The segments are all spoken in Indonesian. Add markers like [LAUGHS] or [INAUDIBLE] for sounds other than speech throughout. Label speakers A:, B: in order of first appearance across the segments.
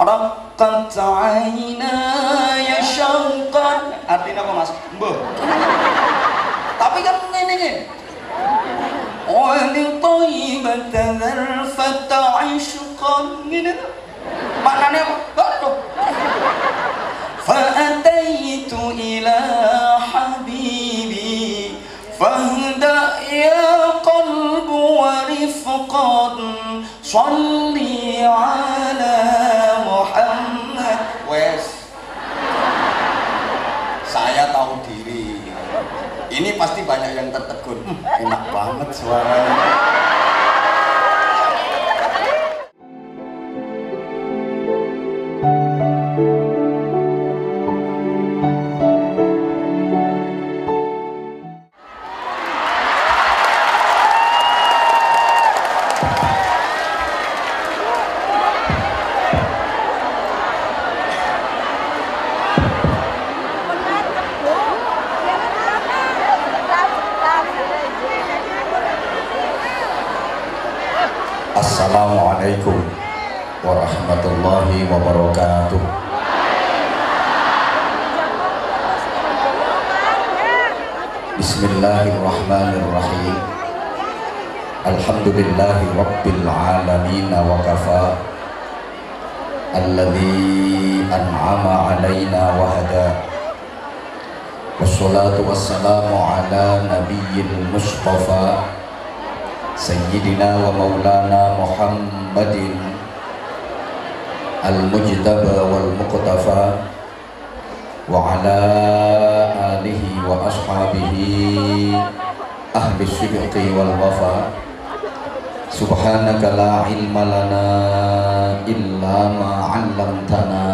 A: Rakat aina ya syauqan. Artinya apa Mas? Mbah. Tapi kan ngene iki. Wali thayyibat zarfat 'ishqan ngene to. Maknane apa? Aduh. فأتيت إلى حبيبي فاهدأ يا قلب ورفقا صلي عليه wes. Saya tahu diri. Ini pasti banyak yang tertegun. Enak banget suaranya. لله رب العالمين وكفى. الذي أنعم علينا وهدى. والصلاة والسلام على نبي المصطفى. سيدنا ومولانا محمد المجتبى والمقتفى. وعلى آله وأصحابه أهل الشفق والوفاء. سبحانك لا علم لنا إلا ما علمتنا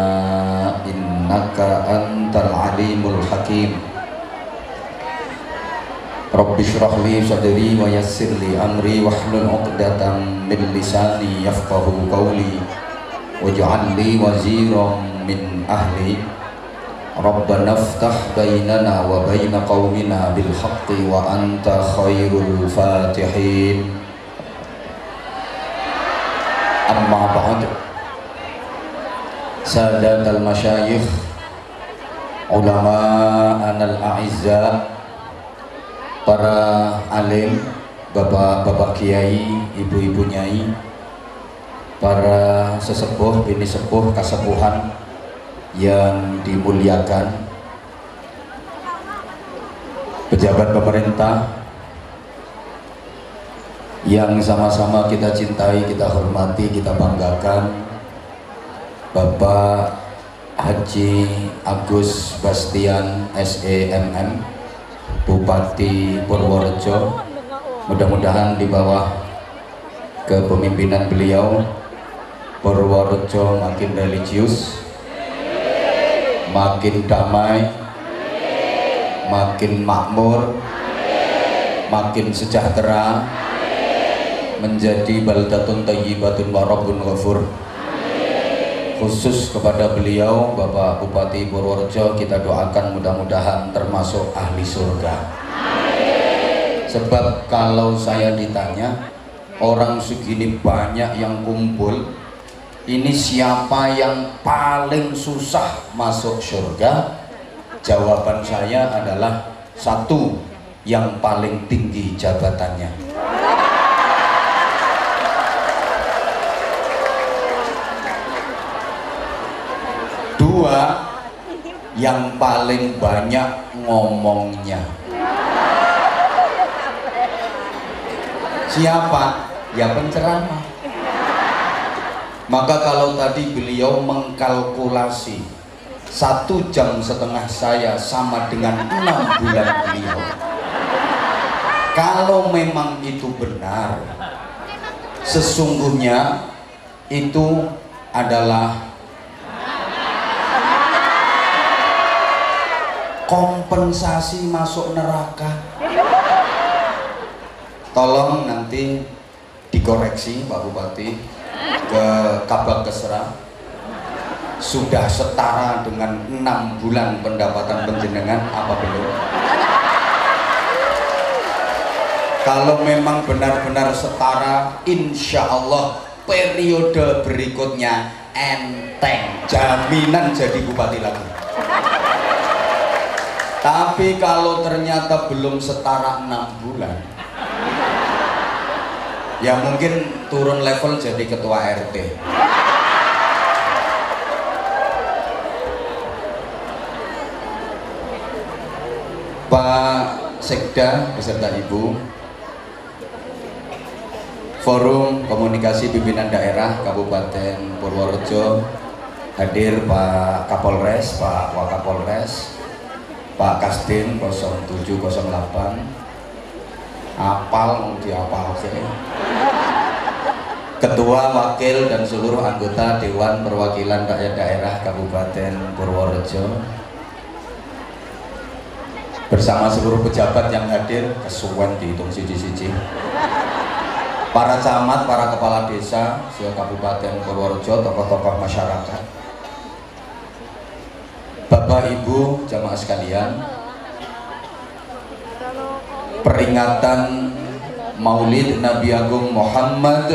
A: إنك أنت العليم الحكيم. رب اشرح لي صدري ويسر لي أمري واحلل عقدة من لساني يفقه قولي واجعل لي وزيرا من أهلي. ربنا افتح بيننا وبين قومنا بالحق وأنت خير الفاتحين. Ba'd Sadat al-masyayikh Ulama anal a'izza para alim, bapak-bapak kiai, ibu-ibu nyai, para sesepuh, bini sepuh, kasepuhan yang dimuliakan, pejabat pemerintah yang sama-sama kita cintai, kita hormati, kita banggakan, Bapak Haji Agus Bastian SEMM Bupati Purworejo. Mudah-mudahan di bawah kepemimpinan beliau Purworejo makin religius makin damai makin makmur makin sejahtera menjadi baldatun tayyibatun warabun ghafur. Khusus kepada beliau Bapak Bupati Purworejo kita doakan mudah-mudahan termasuk ahli surga. Sebab kalau saya ditanya orang segini banyak yang kumpul ini siapa yang paling susah masuk surga? Jawaban saya adalah satu yang paling tinggi jabatannya Dua, yang paling banyak ngomongnya. Siapa? Ya penceramah. Maka kalau tadi beliau mengkalkulasi satu jam setengah saya sama dengan enam bulan beliau. Kalau memang itu benar, sesungguhnya itu adalah kompensasi masuk neraka. Tolong nanti dikoreksi Pak Bupati ke Kabak Kesera sudah setara dengan enam bulan pendapatan penjenengan apa belum? Kalau memang benar-benar setara insya Allah periode berikutnya enteng. Jaminan jadi bupati lagi tapi kalau ternyata belum setara enam bulan ya mungkin turun level jadi ketua RT Pak Sekda beserta Ibu Forum Komunikasi Pimpinan Daerah Kabupaten Purworejo hadir Pak Kapolres, Pak Wakapolres, Pak Kasdim 0708 apal diapal Ketua, Wakil, dan seluruh anggota Dewan Perwakilan Rakyat Daerah Kabupaten Purworejo. Bersama seluruh pejabat yang hadir kesuwen dihitung siji-siji. Para camat, para kepala desa se Kabupaten Purworejo, tokoh-tokoh masyarakat Bapak Ibu jamaah sekalian peringatan Maulid Nabi Agung Muhammad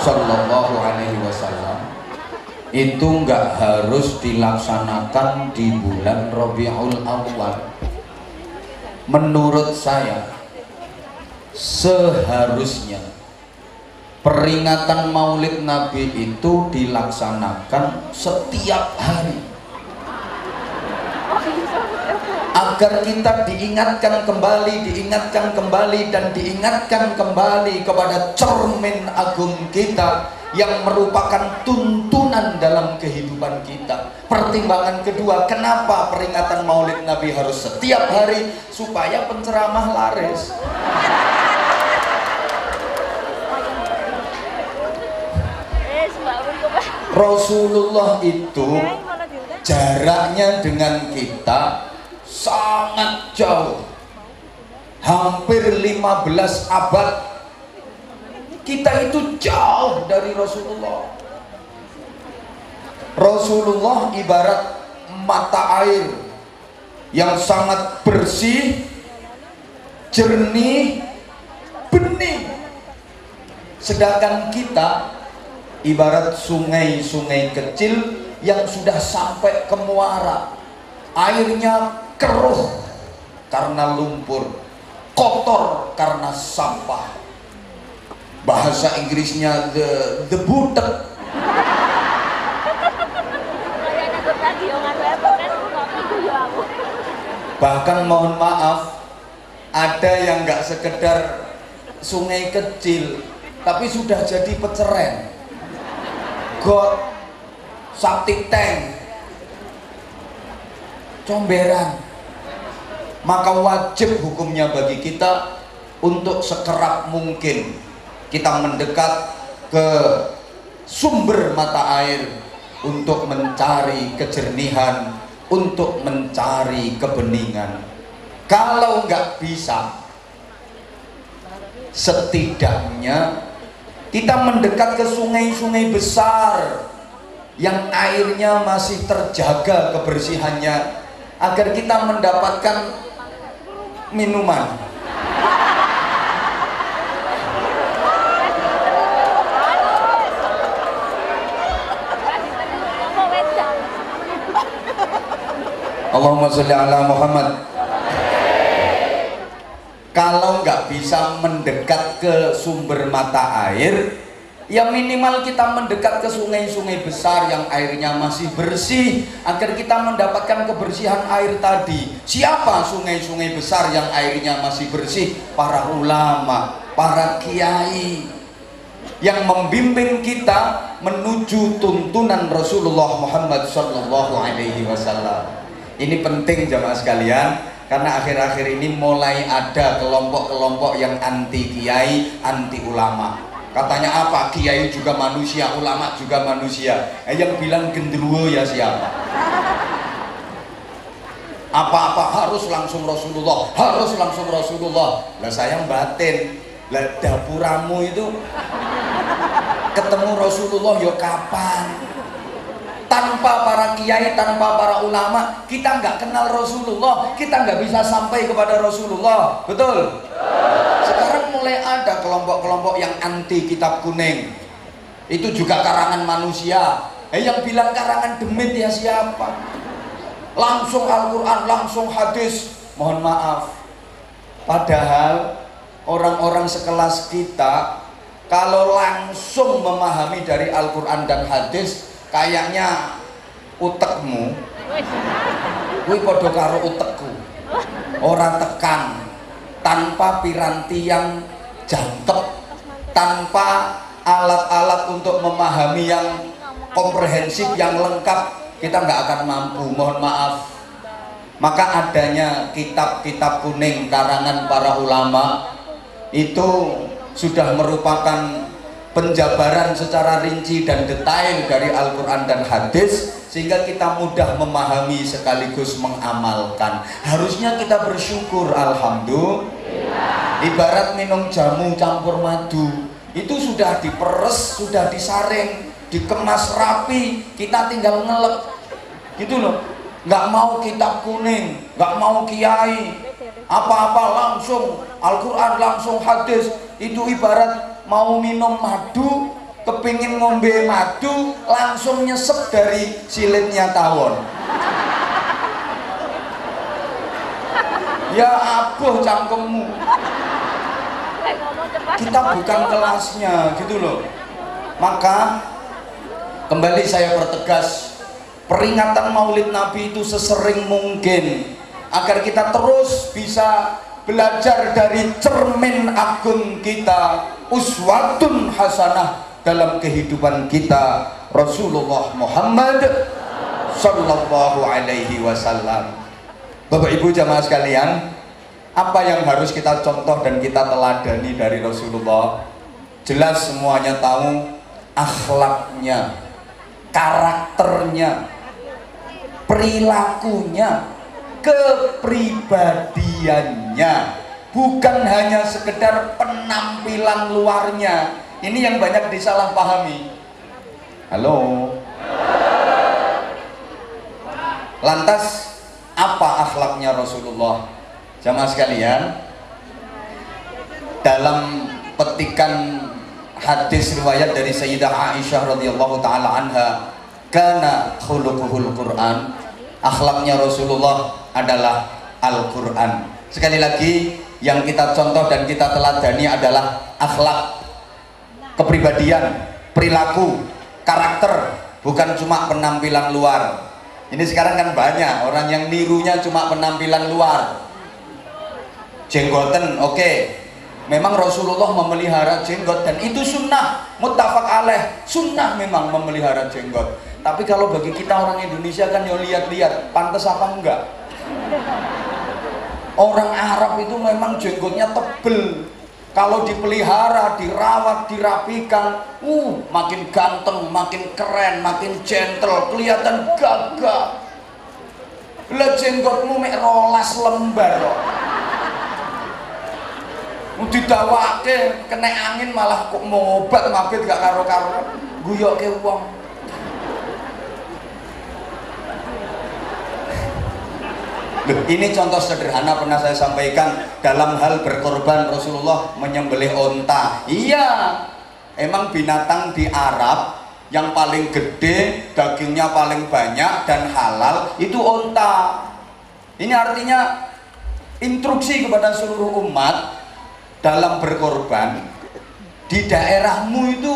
A: Sallallahu Alaihi Wasallam itu nggak harus dilaksanakan di bulan Rabiul Awal. Menurut saya seharusnya peringatan maulid nabi itu dilaksanakan setiap hari agar kita diingatkan kembali, diingatkan kembali dan diingatkan kembali kepada cermin agung kita yang merupakan tuntunan dalam kehidupan kita. Pertimbangan kedua, kenapa peringatan Maulid Nabi harus setiap hari supaya penceramah laris. Rasulullah itu jaraknya dengan kita sangat jauh. Hampir 15 abad. Kita itu jauh dari Rasulullah. Rasulullah ibarat mata air yang sangat bersih jernih bening. Sedangkan kita ibarat sungai-sungai kecil yang sudah sampai ke muara. Airnya keruh karena lumpur kotor karena sampah. Bahasa Inggrisnya the the bahkan mohon maaf ada yang nggak sekedar sungai kecil tapi sudah jadi peceren. Got sakti tank. Comberan maka wajib hukumnya bagi kita untuk sekerap mungkin kita mendekat ke sumber mata air untuk mencari kejernihan, untuk mencari kebeningan. Kalau nggak bisa, setidaknya kita mendekat ke sungai-sungai besar yang airnya masih terjaga kebersihannya agar kita mendapatkan minuman. Allahumma sholli ala Muhammad. Kalau nggak bisa mendekat ke sumber mata air ya minimal kita mendekat ke sungai-sungai besar yang airnya masih bersih agar kita mendapatkan kebersihan air tadi. Siapa sungai-sungai besar yang airnya masih bersih? Para ulama para kiai yang membimbing kita menuju tuntunan Rasulullah Muhammad Sallallahu Alaihi Wasallam. Ini penting jamaah sekalian karena akhir-akhir ini mulai ada kelompok-kelompok yang anti kiai, anti ulama. Katanya apa? Kiai juga manusia, ulama juga manusia. Eh, yang bilang gendruwo ya siapa? Apa-apa harus langsung Rasulullah, harus langsung Rasulullah. Lah sayang batin. Lah dapuramu itu ketemu Rasulullah ya kapan? Tanpa para kiai, tanpa para ulama, kita nggak kenal Rasulullah, kita nggak bisa sampai kepada Rasulullah. Betul? Sekarang mulai ada kelompok-kelompok yang anti kitab kuning. Itu juga karangan manusia. eh yang bilang karangan demit ya siapa langsung Al-Quran langsung hadis mohon maaf padahal orang-orang sekelas kita kalau langsung memahami dari Al-Quran dan hadis kayaknya utekmu kuwi padha karo utekku. Orang tekan tanpa piranti yang jangkep tanpa alat-alat untuk memahami yang komprehensif yang lengkap kita nggak akan mampu mohon maaf. Maka adanya kitab-kitab kuning karangan para ulama itu sudah merupakan penjabaran secara rinci dan detail dari Al-Quran dan hadis sehingga kita mudah memahami sekaligus mengamalkan. Harusnya kita bersyukur Alhamdulillah. Ibarat minum jamu campur madu itu sudah diperes, sudah disaring dikemas rapi kita tinggal ngelek gitu loh. Nggak mau kitab kuning nggak mau kiai. Apa-apa langsung Al-Quran langsung hadis. Itu ibarat mau minum madu kepingin ngombe madu langsung nyesep dari silitnya tawon. Ya abuh cangkemmu. Kita bukan kelasnya gitu loh. Maka kembali saya pertegas peringatan maulid nabi itu sesering mungkin agar kita terus bisa belajar dari cermin agung kita uswatun hasanah dalam kehidupan kita Rasulullah Muhammad Sallallahu Alaihi Wasallam. Bapak Ibu jamaah sekalian apa yang harus kita contoh dan kita teladani dari Rasulullah? Jelas semuanya tahu akhlaknya karakternya perilakunya kepribadiannya. Bukan hanya sekedar penampilan luarnya. Ini yang banyak disalahpahami. Halo. Lantas apa akhlaknya Rasulullah? Jamaah sekalian dalam petikan hadis riwayat dari Sayyidah Aisyah radhiyallahu taala anha kana khuluquhul Quran akhlaknya Rasulullah adalah Al-Quran. Sekali lagi yang kita contoh dan kita teladani adalah akhlak kepribadian perilaku karakter bukan cuma penampilan luar. Ini sekarang kan banyak orang yang nirunya cuma penampilan luar. Jenggoten oke. Okay. memang Rasulullah memelihara jenggot dan itu sunnah muttafaq alaih. Sunnah memang memelihara jenggot. Tapi kalau bagi kita orang Indonesia kan ya lihat-lihat pantas apa enggak orang Arab itu memang jenggotnya tebel. Kalau dipelihara, dirawat, dirapikan uh, makin ganteng, makin keren, makin gentle kelihatan gagah. Lah jenggotmu mek rolas lembar kok. Didawake kena angin malah kok ngobat mabit gak karo-karo. Guyok ke ini contoh sederhana pernah saya sampaikan dalam hal berkorban Rasulullah menyembelih onta. Iya, emang binatang di Arab yang paling gede, dagingnya paling banyak dan halal itu onta. Ini artinya instruksi kepada seluruh umat dalam berkorban di daerahmu itu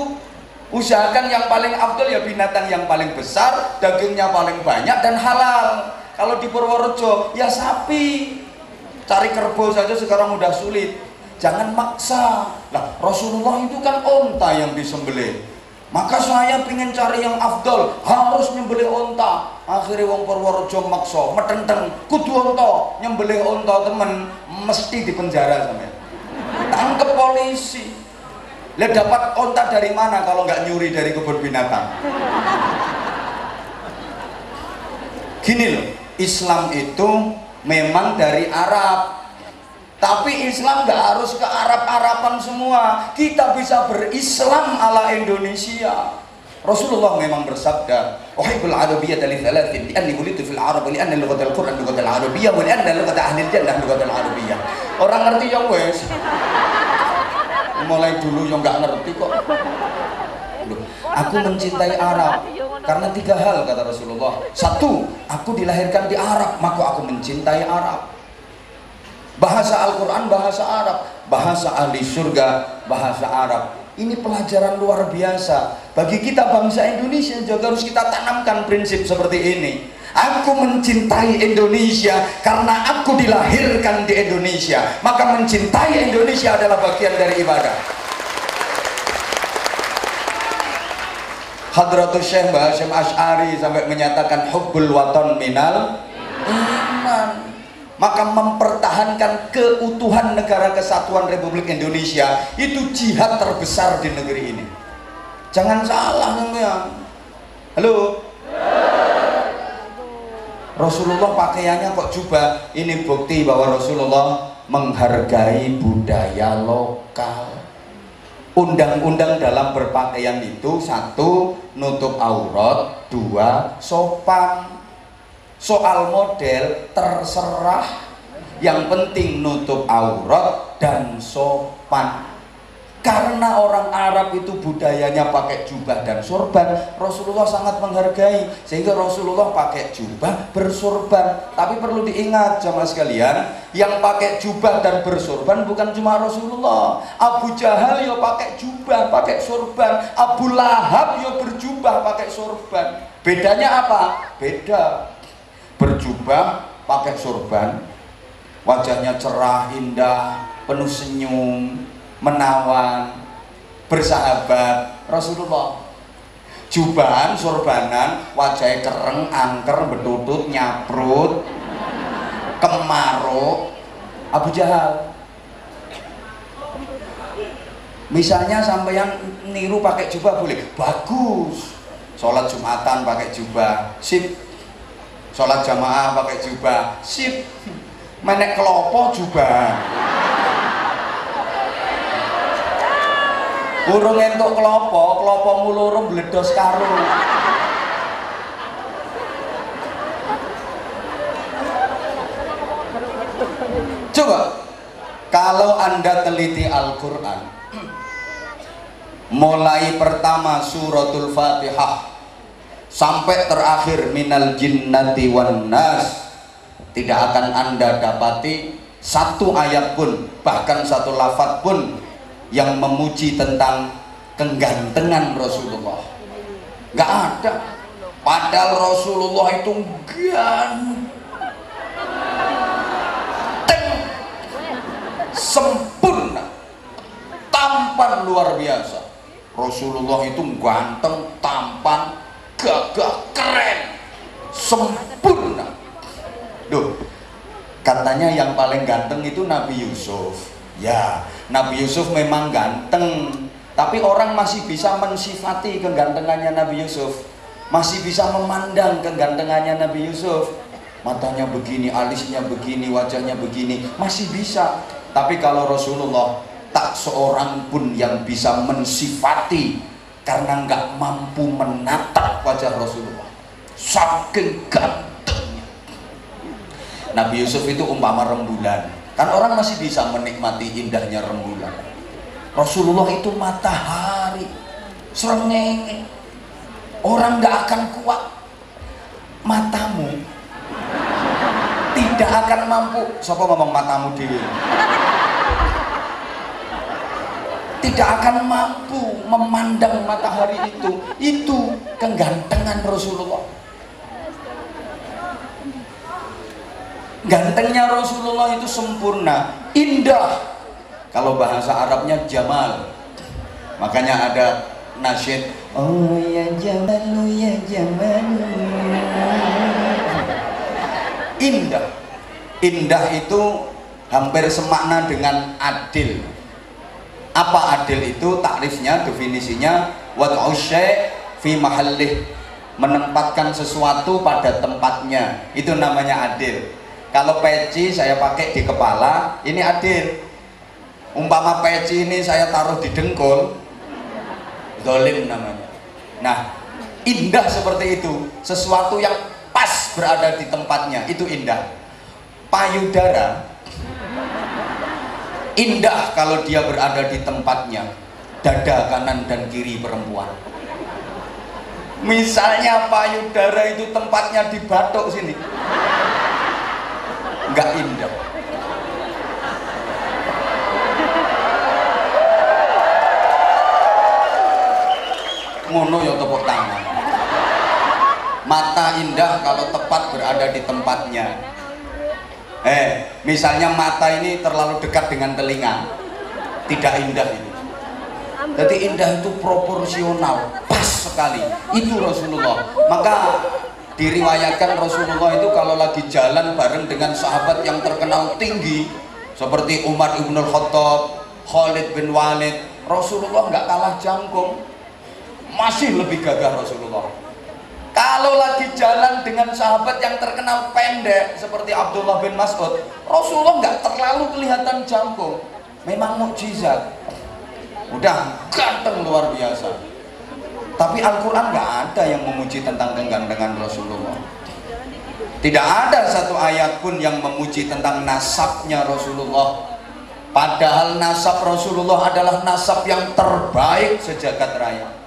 A: usahakan yang paling afdol ya binatang yang paling besar, dagingnya paling banyak dan halal kalau di Purworejo ya sapi. Cari kerbau saja sekarang udah sulit. Jangan maksa. Lah Rasulullah itu kan onta yang disembelih. Maka saya ingin cari yang afdol. Harus nyembelih onta. Akhirnya wong Purworejo maksa. Metenteng kudu onta. Nyembelih onta temen. Mesti dipenjara sampai tangkep polisi. Lihat dapat onta dari mana kalau nggak nyuri dari kebun binatang? Gini loh Islam itu memang dari Arab. Tapi Islam nggak harus ke Arab-Araban semua. Kita bisa berislam ala Indonesia. Rasulullah memang bersabda Uhibbul Arabiyyah li thalathin li'anni wulitu fil Arab li anna lughatal Qur'an lughatal Arabiyyah wa li anna lughata ahli jannah lughatal Arabiyyah orang ngerti ya wes. Mulai dulu yang nggak ngerti kok aku mencintai Arab karena tiga hal kata Rasulullah. Satu aku dilahirkan di Arab maka aku mencintai Arab. Bahasa Al-Quran bahasa Arab. Bahasa ahli surga bahasa Arab. Ini pelajaran luar biasa. Bagi kita bangsa Indonesia juga harus kita tanamkan prinsip seperti ini. Aku mencintai Indonesia karena aku dilahirkan di Indonesia. Maka mencintai Indonesia adalah bagian dari ibadah. Hadratul Syekh Mbah Hashim Ash'ari sampai menyatakan hubbul waton minal iman. Maka mempertahankan keutuhan negara kesatuan Republik Indonesia itu jihad terbesar di negeri ini. Jangan salah ya halo? Rasulullah pakaiannya kok jubah? Ini bukti bahwa Rasulullah menghargai budaya lokal undang-undang dalam berpakaian itu satu nutup aurat dua sopan. Soal model terserah. Yang penting nutup aurat dan sopan karena orang Arab itu budayanya pakai jubah dan sorban Rasulullah sangat menghargai. Sehingga Rasulullah pakai jubah bersorban. Tapi perlu diingat jamaah sekalian yang pakai jubah dan bersorban bukan cuma Rasulullah. Abu Jahal ya pakai jubah pakai sorban. Abu Lahab ya berjubah pakai sorban. Bedanya apa? beda. Berjubah pakai sorban. Wajahnya cerah indah penuh senyum menawan bersahabat Rasulullah. Jubahan sorbanan wajahnya kereng angker betutut nyaprut kemaruk Abu Jahal. Misalnya sampai yang niru pakai jubah boleh? Bagus. Sholat jumatan pakai jubah. Sip. Sholat jamaah pakai jubah. Sip. Menek kelopo jubah Burung entuk kelopo, kelopo mulurung bledos karu. Coba, kalau Anda teliti Al-Quran, mulai pertama suratul Fatihah sampai terakhir minal jinnati wan nas tidak akan Anda dapati satu ayat pun bahkan satu lafat pun yang memuji tentang kegantengan Rasulullah. Nggak ada. Padahal Rasulullah itu ganteng sempurna tampan luar biasa. Rasulullah itu ganteng tampan gagah keren sempurna. Duh, katanya yang paling ganteng itu Nabi Yusuf ya Nabi Yusuf memang ganteng tapi orang masih bisa mensifati kegantengannya Nabi Yusuf. Masih bisa memandang kegantengannya Nabi Yusuf. Matanya begini, alisnya begini, wajahnya begini masih bisa. Tapi kalau Rasulullah tak seorang pun yang bisa mensifati karena nggak mampu menatap wajah Rasulullah. Saking gantengnya. Nabi Yusuf itu umpama rembulan Kan orang masih bisa menikmati indahnya rembulan. Rasulullah itu matahari, serengenge. Orang nggak akan kuat. Matamu tidak akan mampu. Siapa ngomong matamu diri? Tidak akan mampu memandang matahari itu. Itu kegantengan Rasulullah. Gantengnya Rasulullah itu sempurna, indah. Kalau bahasa Arabnya Jamal. Makanya ada nasyid, Oh ya Jamal, ya Jamal. Indah. Indah itu hampir semakna dengan adil. Apa adil itu? Takrifnya, definisinya wad'u fi mahallih menempatkan sesuatu pada tempatnya itu namanya adil kalau peci saya pakai di kepala ini adil. Umpama peci ini saya taruh di dengkul dolim namanya. Nah indah seperti itu. Sesuatu yang pas berada di tempatnya itu indah. Payudara indah kalau dia berada di tempatnya. Dada kanan dan kiri perempuan. Misalnya payudara itu tempatnya di batok sini nggak indah ngono ya tepuk tangan. Mata indah kalau tepat berada di tempatnya. Eh misalnya mata ini terlalu dekat dengan telinga. Tidak indah ini. Jadi indah itu proporsional. Pas sekali. Itu Rasulullah. Maka diriwayatkan Rasulullah itu kalau lagi jalan bareng dengan sahabat yang terkenal tinggi seperti Umar ibn Khattab Khalid bin Walid Rasulullah nggak kalah jangkung. Masih lebih gagah Rasulullah. Kalau lagi jalan dengan sahabat yang terkenal pendek seperti Abdullah bin Mas'ud Rasulullah nggak terlalu kelihatan jangkung. Memang mukjizat. Udah ganteng luar biasa tapi Al-Quran nggak ada yang memuji tentang kegantengan Rasulullah tidak ada satu ayat pun yang memuji tentang nasabnya Rasulullah padahal nasab Rasulullah adalah nasab yang terbaik sejagat raya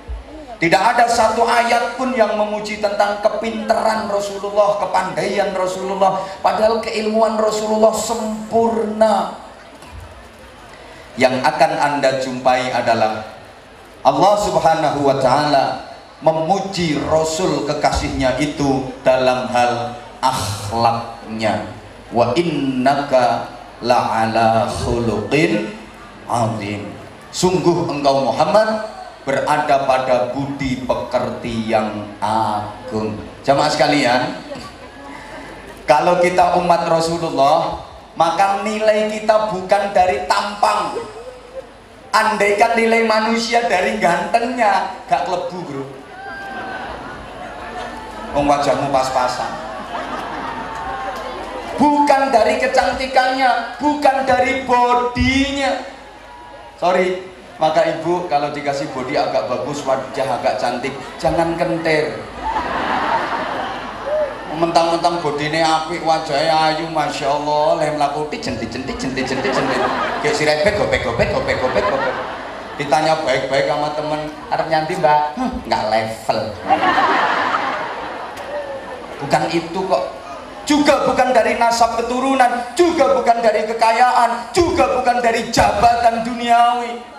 A: tidak ada satu ayat pun yang memuji tentang kepintaran Rasulullah, kepandaian Rasulullah. Padahal keilmuan Rasulullah sempurna. Yang akan Anda jumpai adalah Allah Subhanahu wa taala memuji Rasul kekasihnya itu dalam hal akhlaknya. Wa innaka la'ala khuluqin azim. Sungguh engkau Muhammad berada pada budi pekerti yang agung. Jamaah sekalian, kalau kita umat Rasulullah, maka nilai kita bukan dari tampang. Andaikan nilai manusia dari gantengnya, gak kelebu bro. Wong wajahmu pas-pasan. Bukan dari kecantikannya, bukan dari bodinya. Sorry, maka ibu kalau dikasih body agak bagus, wajah agak cantik, jangan kentir. Mentang-mentang bodine apik, wajahnya ayu, masya Allah, leh melakuti jentik jentik jentik. Kayak si rebek gopek gopek gopek gopek gopek. Ditanya baik-baik sama temen, harap nyanti mbak, hm, nggak level. Bukan itu kok, juga bukan dari nasab keturunan, juga bukan dari kekayaan, juga bukan dari jabatan duniawi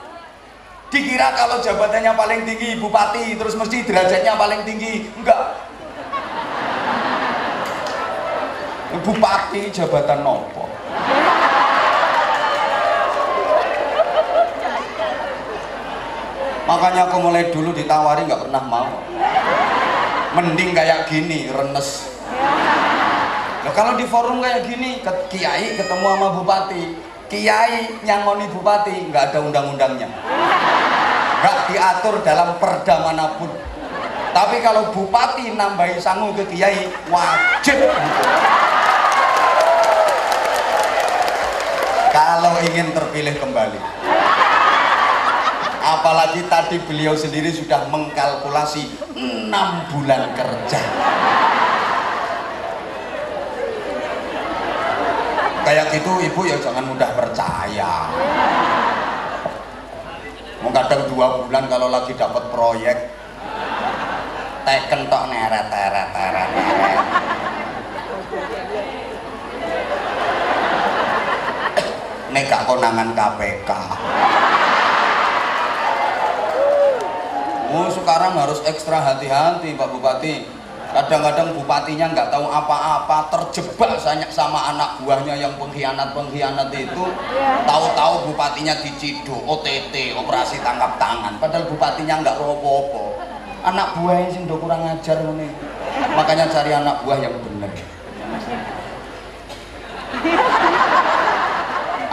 A: dikira kalau jabatannya paling tinggi bupati terus mesti derajatnya paling tinggi enggak bupati jabatan nopo? Makanya aku mulai dulu ditawari nggak pernah mau. Mending kayak gini renes nah, kalau di forum kayak gini ke kiai ketemu sama bupati kiai nyangoni bupati nggak ada undang-undangnya. Nggak diatur dalam perda mana pun tapi kalau bupati nambahi sangu ke kiai wajib. Kalau ingin terpilih kembali. Apalagi tadi beliau sendiri sudah mengkalkulasi enam bulan kerja. Kayak gitu ibu ya jangan mudah percaya. Kadang dua bulan kalau lagi dapat proyek teken tok neret teret teret neret ini gak konangan KPK oh sekarang harus ekstra hati-hati Pak Bupati. Kadang-kadang bupatinya nggak tahu apa-apa terjebak sama anak buahnya yang pengkhianat-pengkhianat itu. Tahu-tahu bupatinya diciduk OTT operasi tangkap tangan. Padahal bupatinya nggak robo-robo anak buahnya sih udah kurang ajar nih makanya cari anak buah yang benar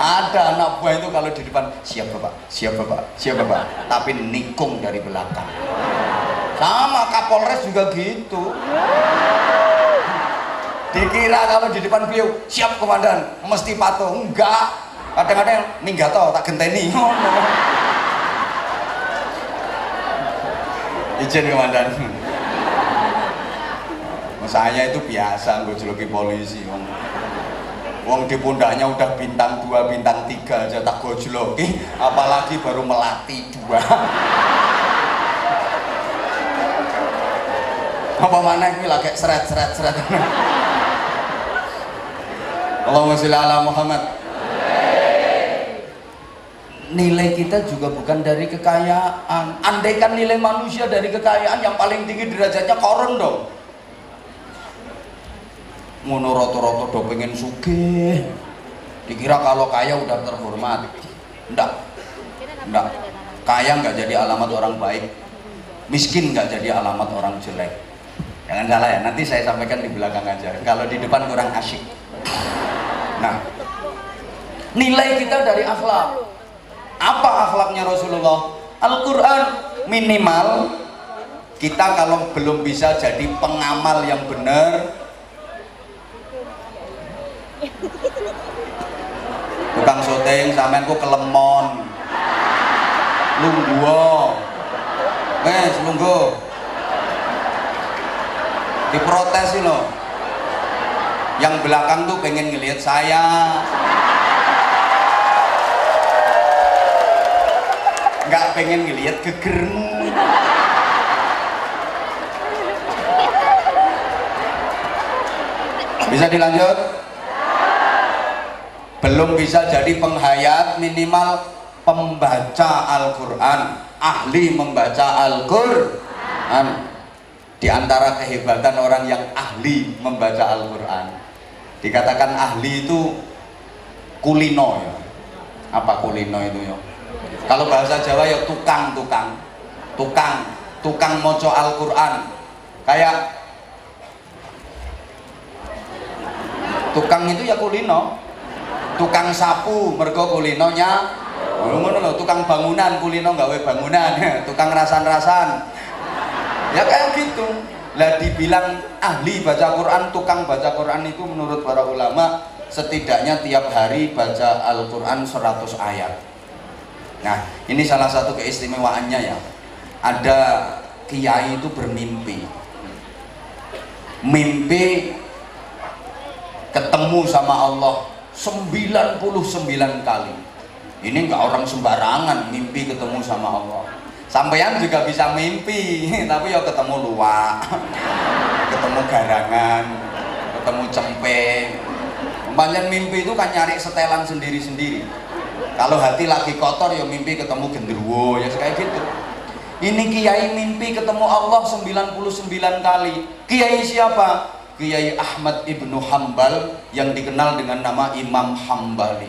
A: ada anak buah itu kalau di depan siap bapak. Siap bapak. Siap bapak. Tapi nikung dari belakang. Sama Kapolres juga gitu. Dikira kalau di depan beliau siap komandan. Mesti patuh. Enggak. Kadang-kadang minggato tak genteni izin komandan. Saya itu biasa gue juluki polisi wong. Wong di pundaknya udah bintang dua bintang tiga aja tak gojloki apalagi baru melatih dua. Apa mana ini lagi seret seret seret Allahumma sholli ala Muhammad nilai kita juga bukan dari kekayaan. Andaikan nilai manusia dari kekayaan yang paling tinggi derajatnya koron dong. Ngono roto-roto do pengen suge dikira kalau kaya udah terhormat. Enggak enggak kaya nggak jadi alamat orang baik. Miskin nggak jadi alamat orang jelek. Jangan salah ya nanti saya sampaikan di belakang aja. Kalau di depan kurang asyik. Nah nilai kita dari akhlak apa akhlaknya Rasulullah? Al-Quran. Minimal kita kalau belum bisa jadi pengamal yang benar tukang syuting sampean ku kelemon. Lungguo. Wes lungguo. Diprotes sih loh yang belakang tuh pengen ngelihat saya nggak pengen ngelihat gegermu. Bisa dilanjut? Belum bisa jadi penghayat minimal pembaca Al-Quran. Ahli membaca Al-Quran di antara kehebatan orang yang ahli membaca Al-Quran. Dikatakan ahli itu kulino ya. Apa kulino itu ya kalau bahasa Jawa ya tukang tukang. Tukang tukang moco Al-Quran. Kayak tukang itu ya kulino. Tukang sapu mergo kulinonya ngono lho tukang bangunan kulino gawe bangunan [LAUGHS] tukang rasan-rasan. Ya kayak gitu. Lah dibilang ahli baca Quran tukang baca Quran itu menurut para ulama setidaknya tiap hari baca Al-Quran 100 ayat nah ini salah satu keistimewaannya ya. Ada kiai itu bermimpi. Mimpi ketemu sama Allah 99 kali. Ini enggak orang sembarangan mimpi ketemu sama Allah. Sampean juga bisa mimpi [LAUGHS] tapi ya ketemu luak [LAUGHS] ketemu garangan ketemu cempe. Umpamanya mimpi itu kan nyari setelan sendiri-sendiri kalau hati lagi kotor ya mimpi ketemu genderuwo ya kayak gitu. Ini kiai mimpi ketemu Allah 99 kali. Kiai siapa? Kiai Ahmad Ibnu Hambal yang dikenal dengan nama Imam Hambali.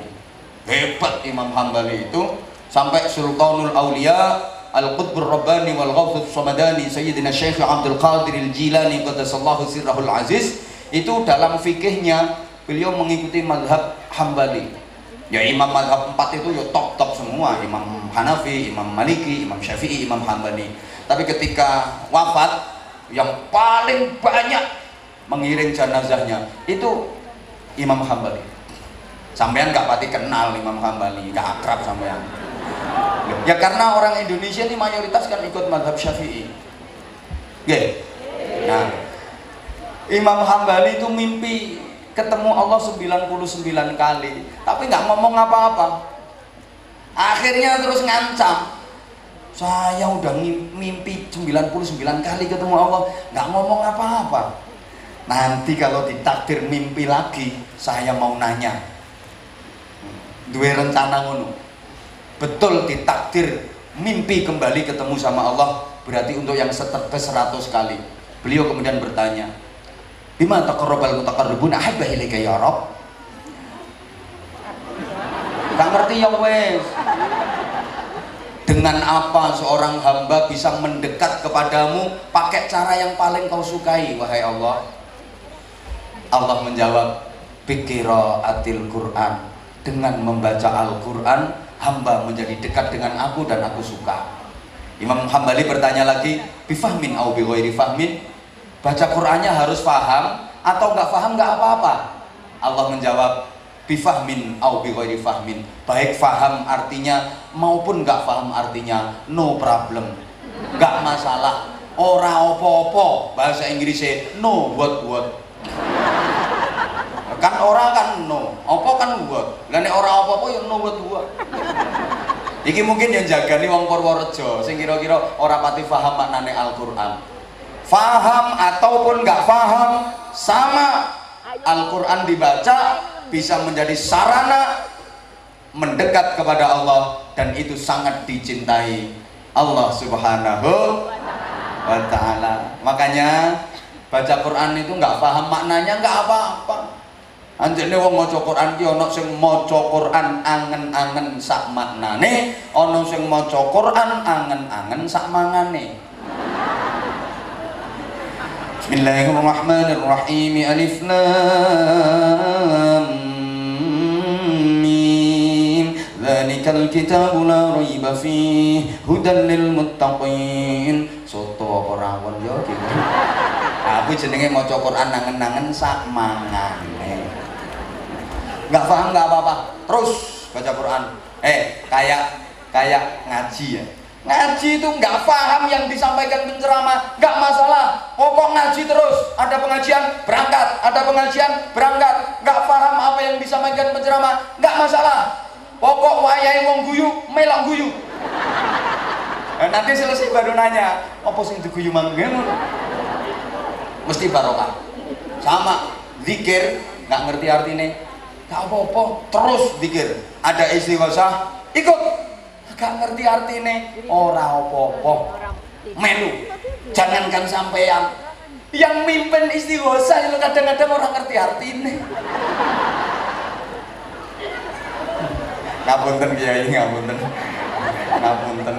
A: Hebat Imam Hambali itu. Sampai Sultanul Aulia Al-Qutbur Rabbani wal Ghawthus Samadani Sayyidina Syekh Abdul Qadir Al-Jilani Qadasallahu Sirrahul Aziz. Itu dalam fikihnya beliau mengikuti madhab Hambali ya imam madhab empat itu ya top-top semua. Imam Hanafi, Imam Maliki, Imam Syafi'i, Imam Hambali tapi ketika wafat yang paling banyak mengiring jenazahnya itu Imam Hambali sampean gak pati kenal Imam Hambali gak akrab sampean. Ya karena orang Indonesia ini mayoritas kan ikut madhab Syafi'i. Yeah. nah Imam Hambali itu mimpi ketemu Allah 99 kali tapi nggak ngomong apa-apa. Akhirnya terus ngancam. Saya udah mimpi 99 kali ketemu Allah nggak ngomong apa-apa. Nanti kalau ditakdir mimpi lagi saya mau nanya. Dua rencana ngono. Betul ditakdir mimpi kembali ketemu sama Allah berarti untuk yang ke 100 kali. Beliau kemudian bertanya Bima taqarrabal mutaqarribun ahabba ilaika ya Rabb. Gak ngerti ya wes. Dengan apa seorang hamba bisa mendekat kepadamu pakai cara yang paling kau sukai wahai Allah? Allah menjawab pikira atil Quran dengan membaca Al-Quran hamba menjadi dekat dengan aku dan aku suka Imam Hambali bertanya lagi bifahmin au bi fahmin baca Qurannya harus paham atau nggak paham nggak apa-apa? Allah menjawab bifahmin au bi fahmin. Baik paham artinya maupun nggak paham artinya no problem. Nggak masalah. Ora opo-opo bahasa Inggrisnya no what what. Kan ora kan no. Opo kan what? Lah ora opo-opo ya no what what. Iki mungkin yang jaga nih wong Purworejo sing kira-kira ora pati paham maknane Al-Qur'an faham ataupun nggak faham sama. Al-Quran dibaca bisa menjadi sarana mendekat kepada Allah dan itu sangat dicintai Allah subhanahu wa ta'ala. Makanya baca Quran itu nggak paham maknanya nggak apa-apa. Anjene wong maca Quran ki ana sing maca Quran angen-angen sak maknane, ana sing maca Quran angen-angen sak mangane. Bismillahirrahmanirrahim. Alif Lam Mim. Dzalikal kitabu la raiba fihi hudan lil muttaqin. Soto apa rawon yo iki. Aku jenenge maca Quran angen-angen sak mangane. Enggak paham enggak apa-apa. Terus baca Quran. Eh, kayak kayak ngaji ya Ngaji itu nggak paham yang disampaikan penceramah, nggak masalah. Pokok ngaji terus. Ada pengajian, berangkat. Ada pengajian, berangkat. Nggak paham apa yang disampaikan penceramah, nggak masalah. Pokok wayai wong guyu, melok guyu. Nah, nanti selesai baru nanya, apa sing diguyu manggen? Mesti barokah. Sama zikir, nggak ngerti artinya. Nggak apa-apa, terus zikir. Ada istighosah, ikut gak ngerti artinya ora opo-opo melu. Jangankan sampean yang mimpin istighosa itu kadang-kadang orang ngerti artinya ngapunten kiai ngapunten. Ngapunten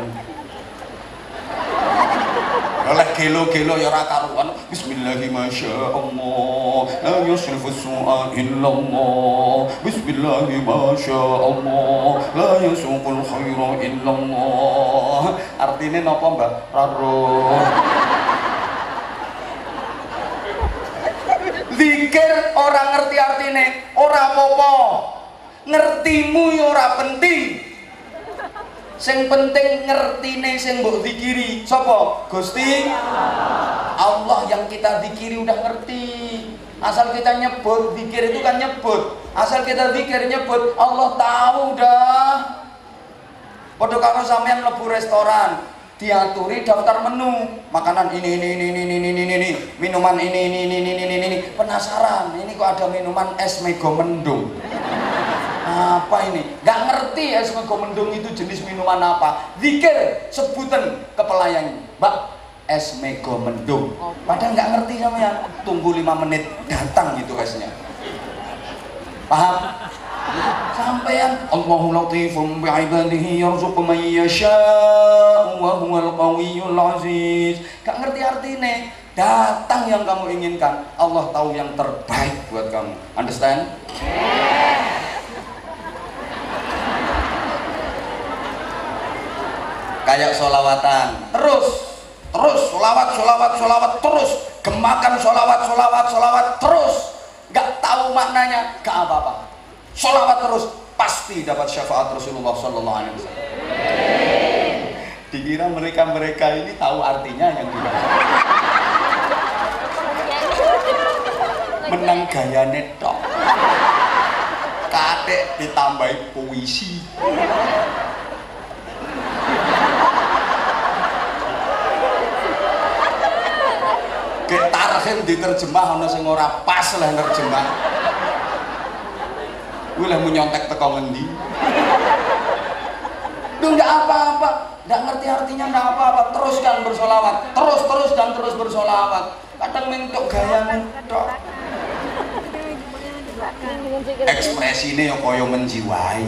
A: oleh gelo-gelo ya ora karuan. Bismillahi masyaallah la yusrifu su'a illallah. Bismillahi masyaallah la yasuqul khaira illallah. Artinya napa Mbak? Raro. Zikir orang ngerti artinya ora apa-apa. Ngertimu ya ora penting sing penting ngertine sing mbok zikiri sapa Gusti Allah yang kita zikiri udah ngerti asal kita nyebut zikir itu kan nyebut asal kita zikir nyebut Allah tahu dah Padha karo sampean mlebu restoran, diaturi daftar menu, makanan ini ini ini ini ini ini ini, minuman ini ini ini ini ini ini, penasaran, ini kok ada minuman es mego mendung apa ini? Nggak ngerti es mego mendung itu jenis minuman apa. Zikir sebutan ke pelayan mbak es mego mendung. Padahal nggak ngerti sama yang tunggu lima menit datang gitu esnya paham? Sampean Allahu latifum bi'ibadihi yarzuqu man yasha'u wa huwal qawiyyul aziz. Gak ngerti artinya. Datang yang kamu inginkan. Allah tahu yang terbaik buat kamu. Understand kayak solawatan. Terus terus solawat solawat solawat terus. Gemakan solawat solawat solawat terus. Nggak tahu maknanya gak apa apa solawat terus pasti dapat syafaat Rasulullah Sallallahu Alaihi Wasallam. Dikira mereka mereka ini tahu artinya yang dibaca menang gaya netok kadek ditambahi puisi Tarhim diterjemah ana sing ora pas lah nerjemah. Kuwi lah nyontek teko ngendi? Duh enggak apa-apa, enggak ngerti artinya enggak apa-apa, teruskan bersolawat, terus terus dan terus bersolawat. Kadang mentok gaya mentok. Ini yang koyo menjiwai.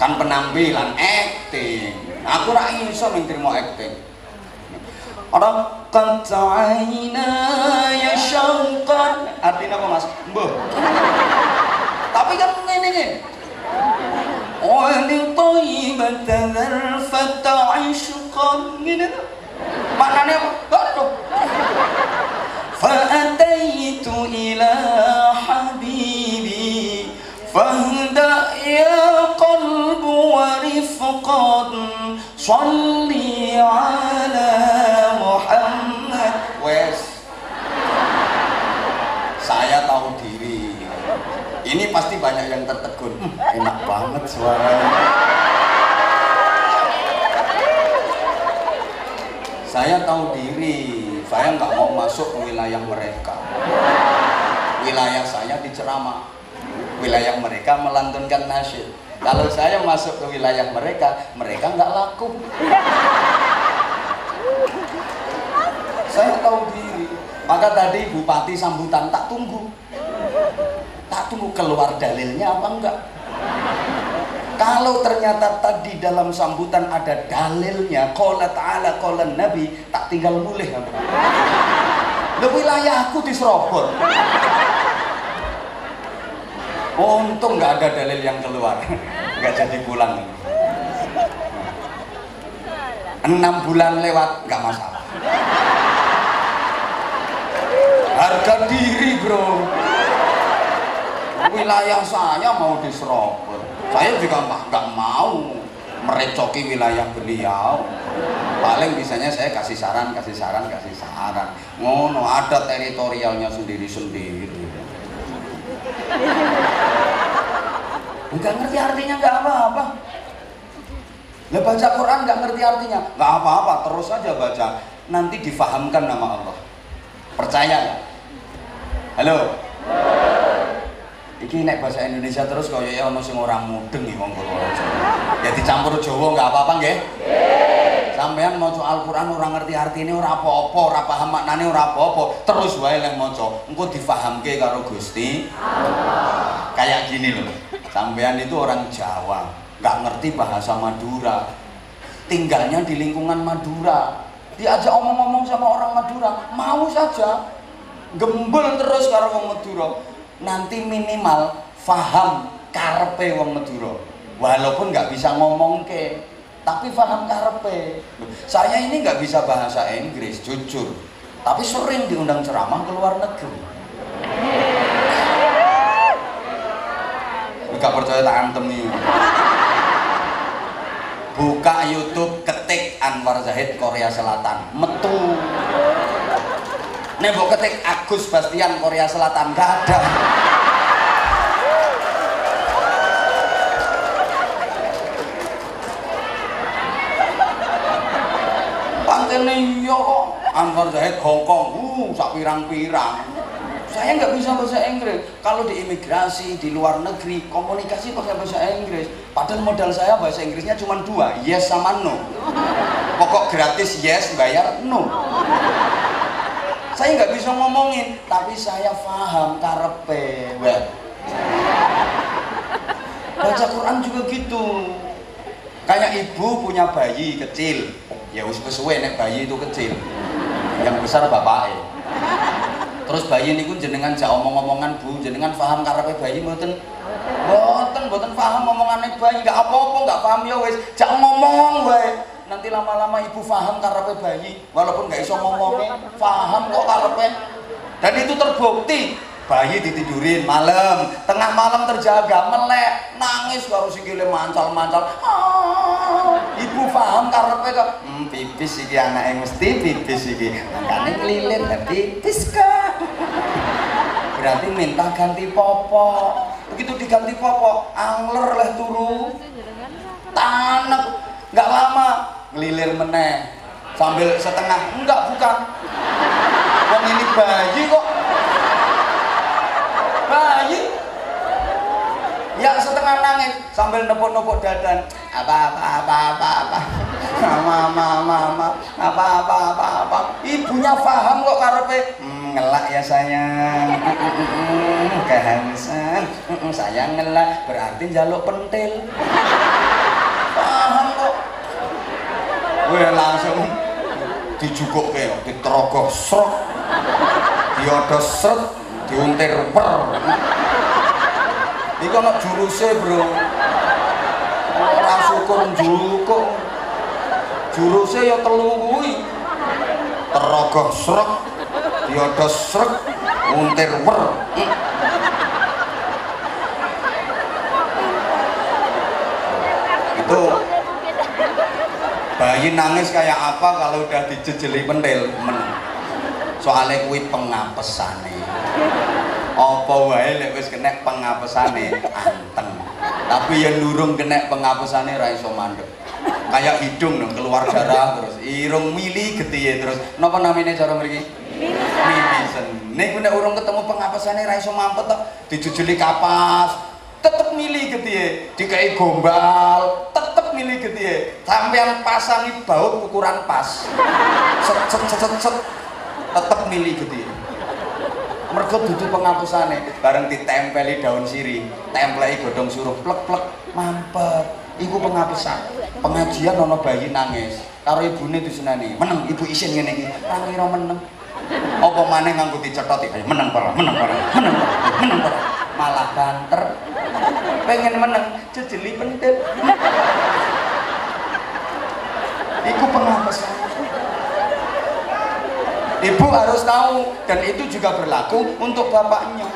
A: Kan penampilan acting. Aku ra iso mau acting. Raqqat ya syauqan Artinya apa mas? Mbah Tapi kan ini nih Wali taibata zarfata ishqan Gini tuh. Maknanya apa? Aduh Fa'ataitu ila habibi. Fahda ya qalbu wa rifqan. Salli ala Muhammad wes saya tahu diri ini pasti banyak yang tertegun. Enak banget suaranya. Saya tahu diri. Saya nggak mau masuk ke wilayah mereka. Wilayah saya diceramah wilayah mereka melantunkan nasyid kalau saya masuk ke wilayah mereka mereka nggak laku. Saya tahu diri. Maka tadi bupati sambutan tak tunggu tak tunggu keluar dalilnya apa enggak? Kalau ternyata tadi dalam sambutan ada dalilnya qala ta'ala qala nabi tak tinggal mulih Lo wilayahku diserobot untung nggak ada dalil yang keluar. Nggak jadi pulang. Enam bulan lewat nggak masalah. Harga diri bro wilayah saya mau diserobot saya juga nggak mau merecoki wilayah beliau. Paling bisanya saya kasih saran kasih saran kasih saran. Ngono ada teritorialnya sendiri sendiri nggak ngerti artinya nggak apa-apa. Lah baca Quran nggak ngerti artinya. Nggak apa-apa terus saja baca. Nanti difahamkan nama Allah. Percaya halo iki naik bahasa Indonesia terus kaya ya ono sing ora mudeng iki wong Purworejo. Ya dicampur Jawa enggak apa-apa nggih? Sampean maca Al-Qur'an ora ngerti artine ora apa-apa, ora paham maknane ora apa-apa, terus wae lek maca, engko difahamke karo Gusti. Kayak gini loh. Sampean itu orang Jawa, nggak ngerti bahasa Madura. Tinggalnya di lingkungan Madura. Diajak omong-omong sama orang Madura, mau saja. Gembel terus karo wong Madura nanti minimal faham karpe wong Madura. Walaupun nggak bisa ngomong ke tapi faham karpe saya ini nggak bisa bahasa Inggris jujur. Tapi sering diundang ceramah ke luar negeri. Nggak percaya tak antem nih buka YouTube ketik Anwar Zahid Korea Selatan. Metu Nembok ketik Agus Bastian Korea Selatan gak ada. Pantene iya kok Anwar Zahid Hongkong, uh sak pirang-pirang. Saya nggak bisa bahasa Inggris. Kalau di imigrasi di luar negeri komunikasi pakai bahasa Inggris. Padahal modal saya bahasa Inggrisnya cuma dua, yes sama no. Pokok gratis yes, bayar no saya nggak bisa ngomongin tapi saya paham karepe baca Quran juga gitu. Kayak ibu punya bayi kecil. Ya us sesuai nek bayi itu kecil. Yang besar bapaknya terus bayi ini pun jenengan jak omong-omongan bu jenengan paham karepe bayi mboten? Mboten mboten paham omongan bayi. Nggak apa-apa nggak paham. Ya wes jak ngomong wae nanti lama-lama ibu paham karepe bayi walaupun nggak iso ngomongnya paham kok karepe. Dan itu terbukti bayi ditidurin malam tengah malam terjaga melek nangis baru sikile mancal-mancal. Ah, ibu paham karepe kok. Hmm, pipis iki anaknya mesti pipis iki. Makanya kelilit dan pipis kak berarti minta ganti popok. Begitu diganti popok angler lah turu. Tanek nggak lama ngelilir meneh. Sambil setengah. Enggak bukan. Wong ini bayi kok. Bayi. Yang setengah nangis. Sambil nepuk-nepuk dadan. Apa apa apa apa apa. Mama mama mama. Apa apa apa apa. Ibunya paham kok karepe. Hmm, ngelak ya sayang. Kehausan saya ngelak. Berarti jaluk pentil paham kok gue langsung dijukuk ke diterogoh srok diodos sret diuntir per. Ini kan jurusnya bro. Orang syukur jukuk jurusnya ya telungui terogoh srek diodos sret untir per. Itu bayi nangis kayak apa kalau udah dijejeli pentil men. Soalnya kuwi pengapesane. Apa wae lek wis kena pengapesane? Anteng. Tapi yang durung kena penghapusannya ra iso mandek. Kayak hidung dong keluar darah terus. Irung mili gede terus. Napa namanya cara mriki? Mimisen nek nek urung ketemu penghapusannya ra iso mampet tok dijujuli kapas. Tetep mili gede. Dikai gombal tetep mili gede sampean pasangi baut ukuran pas. Set set set set, set. tetep mili gede. Mergo dudu penghapusane. Bareng ditempeli daun sirih. Templeki godhong suruh plek-plek mampet. Iku penghapusan. Pengajian ana bayi nangis. Karo ibune diseneni meneng ibu isin ngene iki. Ra ngira meneng. Apa maneh nganggo ayo meneng para meneng para meneng para meneng para. Malah banter. Pengen meneng jejeli pendet iku penghapusan Ibu harus tahu dan itu juga berlaku untuk bapaknya.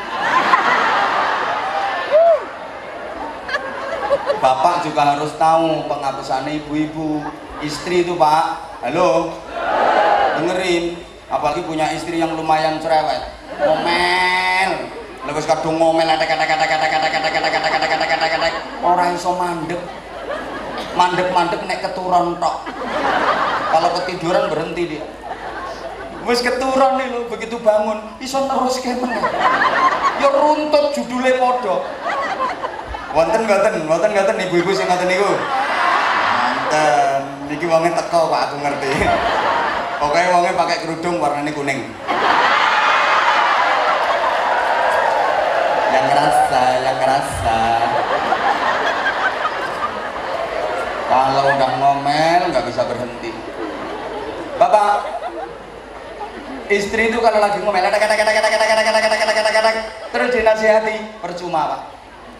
A: Bapak juga harus tahu penghapusan ibu-ibu. Istri itu Pak, halo, dengerin. Apalagi punya istri yang lumayan cerewet, ngomel, lebih kadung ngomel, ada kata kata kata kata kata kata kata kata kata kata kata orang iso mandek, mandek mandek naik keturun tok. Kalau ketiduran berhenti dia. Wis keturun nih lo begitu bangun iso terus kemen ya runtut judulnya podo wonten wonten ngoten ibu-ibu sing ngoten niku. Wonten. Niki wonge teko Pak aku ngerti. Pokoknya wonge pakai kerudung warnanya kuning. Yang ngerasa yang ngerasa kalau udah ngomel nggak bisa berhenti. Bapak istri itu kalau lagi ngomel kata kata kata kata kata kata kata kata kata kata kata terus dinasihati percuma pak.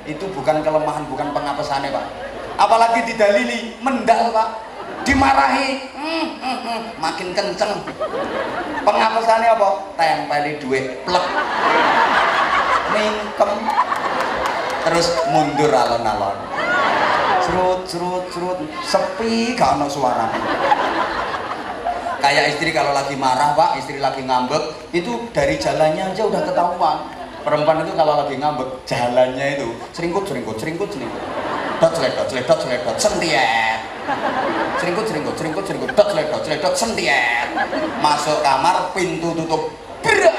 A: Itu bukan kelemahan bukan pengapesannya pak. Apalagi didalili mendal pak. Dimarahi hmm, hmm, hmm, makin kenceng. Pengapesannya apa? Tempeli duit plek. Mingkem terus mundur alon-alon serut serut serut sepi gak ada suara. Kayak istri kalau lagi marah pak istri lagi ngambek itu dari jalannya aja udah ketahuan. Perempuan itu kalau lagi ngambek jalannya itu seringkut seringkut seringkut seringkut. Dot celedot celedot celedot sentiet. Seringkut seringkut seringkut seringkut. Dot celedot celedot sentiet. Masuk kamar pintu tutup. Berat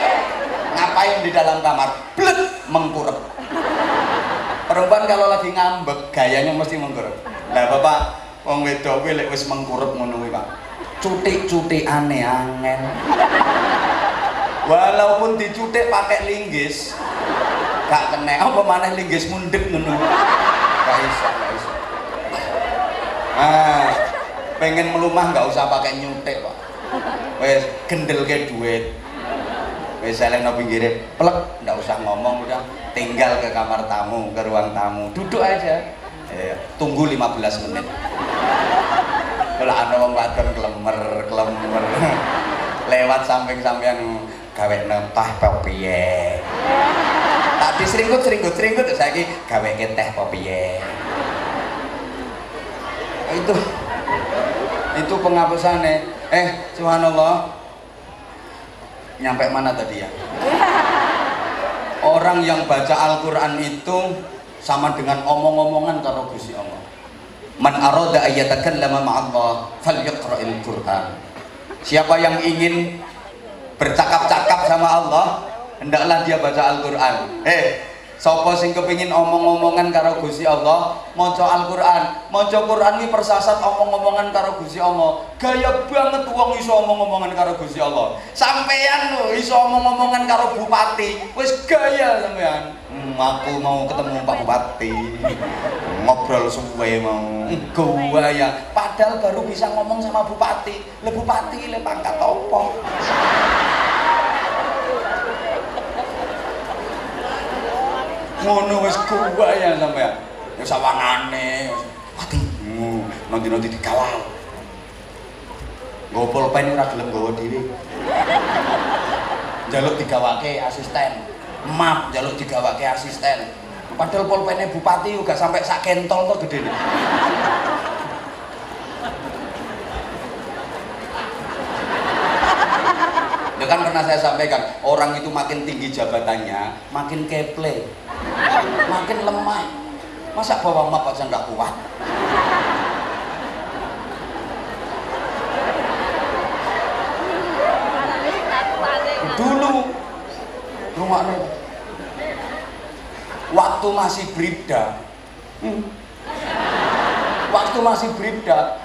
A: ngapain di dalam kamar? Blet mengkurep perempuan kalau lagi ngambek gayanya mesti mengkurep nah bapak wong wedok kuwi lek wis mengkurep ngono Pak. Cutik-cutik aneh angen walaupun dicutik pakai linggis gak kena. Apa mana linggis mundek ngono? Gak iso gak iso. Ah pengen melumah gak usah pakai nyutik pak. Wes gendel ke duit wes saling no pinggirnya plek gak usah ngomong udah tinggal ke kamar tamu ke ruang tamu. Duduk aja. Eh, tunggu 15 menit. Kalau ana wong wadon klemer klemer. Lewat samping sampean gawe nempah apa piye? Tadi seringkut seringkut seringkut saiki gawe teh apa piye? Itu. Itu penghapusannya eh subhanallah nyampe mana tadi ya orang yang baca Al-Quran itu sama dengan omong-omongan karo Gusti Allah Man arada ayyatakallama ma'allah falyaqra'il Qur'an. Siapa yang ingin bercakap-cakap sama Allah, hendaklah dia baca Al-Qur'an. Eh, Sopo sing kepingin omong-omongan karo Gusti Allah, maca Al-Qur'an. Maca Qur'an iki persasat omong-omongan karo Gusti Allah. Gaya banget wong iso omong-omongan karo Gusti Allah. Sampeyan lho iso omong-omongan karo bupati, wis gaya sampean. Hmm, aku mau ketemu Pak Bupati. Ngobrol suwe mau. Gua ya, padahal baru bisa ngomong sama bupati. Le bupati le pangkat opo? Ngono wis ya sampean ya. Sawangane mati. Nanti-nanti dikawal. Nggo pulpen ora gelem nggawa dhewe. Jaluk digawake asisten. Map jaluk digawake asisten. Padahal pulpennya bupati juga sampai sak kentol tuh gede. Nih Ya kan pernah saya sampaikan, orang itu makin tinggi jabatannya, makin keple, makin lemah. masa bawa map aja nggak kuat? Dulu rumah waktu masih bribda. Hmm. waktu masih bribda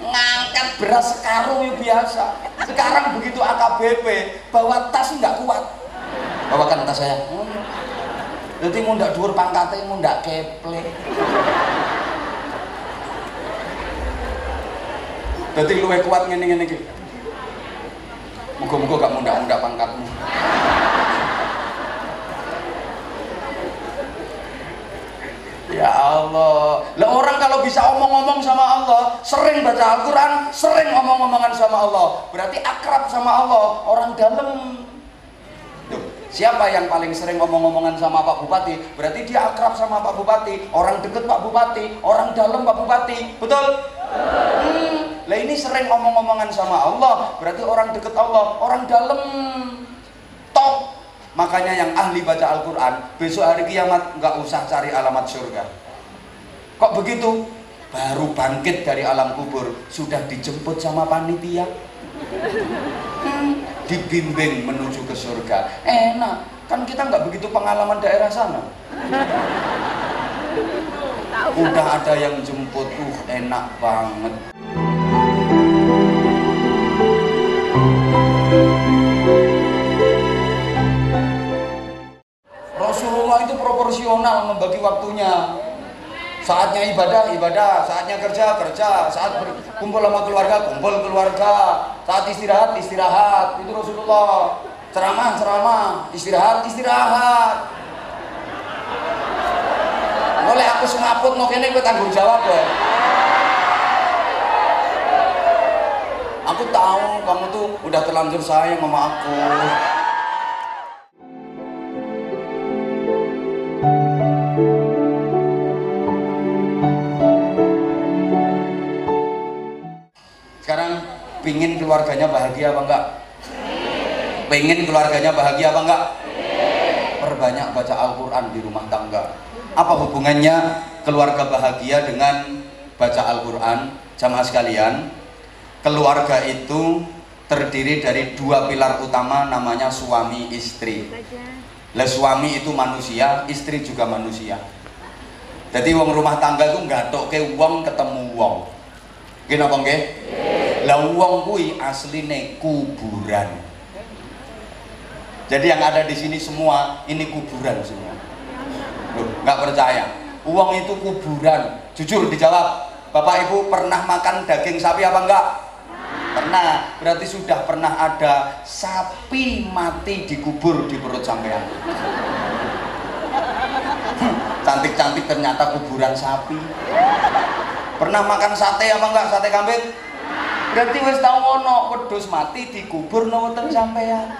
A: ngangkat beras sekarung ya biasa. Sekarang begitu AKBP bawa tas nggak kuat. Bawakan tas saya jadi mau ndak dhuwur pangkatnya mau ndak keple jadi luwe kuat ngene-ngene iki muga-muga gak mundak-mundak pangkatmu Ya Allah. Lah orang kalau bisa omong-omong sama Allah, sering baca Al-Qur'an, sering omong-omongan sama Allah, berarti akrab sama Allah, orang dalam. Siapa yang paling sering omong-omongan sama Pak Bupati? Berarti dia akrab sama Pak Bupati, orang deket Pak Bupati, orang dalam Pak Bupati. Betul? Hmm, lah ini sering omong-omongan sama Allah, berarti orang deket Allah, orang dalam. Top Makanya yang ahli baca Al-Quran besok hari kiamat nggak usah cari alamat surga. Kok begitu? Baru bangkit dari alam kubur sudah dijemput sama panitia. Hmm, dibimbing menuju ke surga. Enak, kan kita nggak begitu pengalaman daerah sana. Udah ada yang jemput, uh enak banget. Rasulullah itu proporsional membagi waktunya saatnya ibadah ibadah. Saatnya kerja kerja. Saat kumpul sama keluarga kumpul keluarga. Saat istirahat istirahat. Itu Rasulullah. Ceramah ceramah. Istirahat istirahat. Oleh aku semaput no kene gue tanggung jawab ya aku tahu kamu tuh udah terlanjur sayang sama aku pingin keluarganya bahagia apa enggak? Pengen keluarganya bahagia apa enggak? Perbanyak baca Al-Quran di rumah tangga. Apa hubungannya keluarga bahagia dengan baca Al-Quran? Jamaah sekalian, keluarga itu terdiri dari dua pilar utama namanya suami istri. Lah suami itu manusia, istri juga manusia. Jadi wong rumah tangga itu nggak ke wong ketemu wong. Gini apa nggih? Lah wong kuwi asline kuburan. Jadi yang ada di sini semua ini kuburan semua. Loh, nggak percaya. Uang itu kuburan. Jujur dijawab. Bapak Ibu pernah makan daging sapi apa enggak? Pernah. Berarti sudah pernah ada sapi mati dikubur di perut sampean. Cantik-cantik ternyata kuburan sapi. Pernah makan sate apa enggak? Sate kambing? Berarti wis tau ono wedhus mati dikubur nang weteng sampean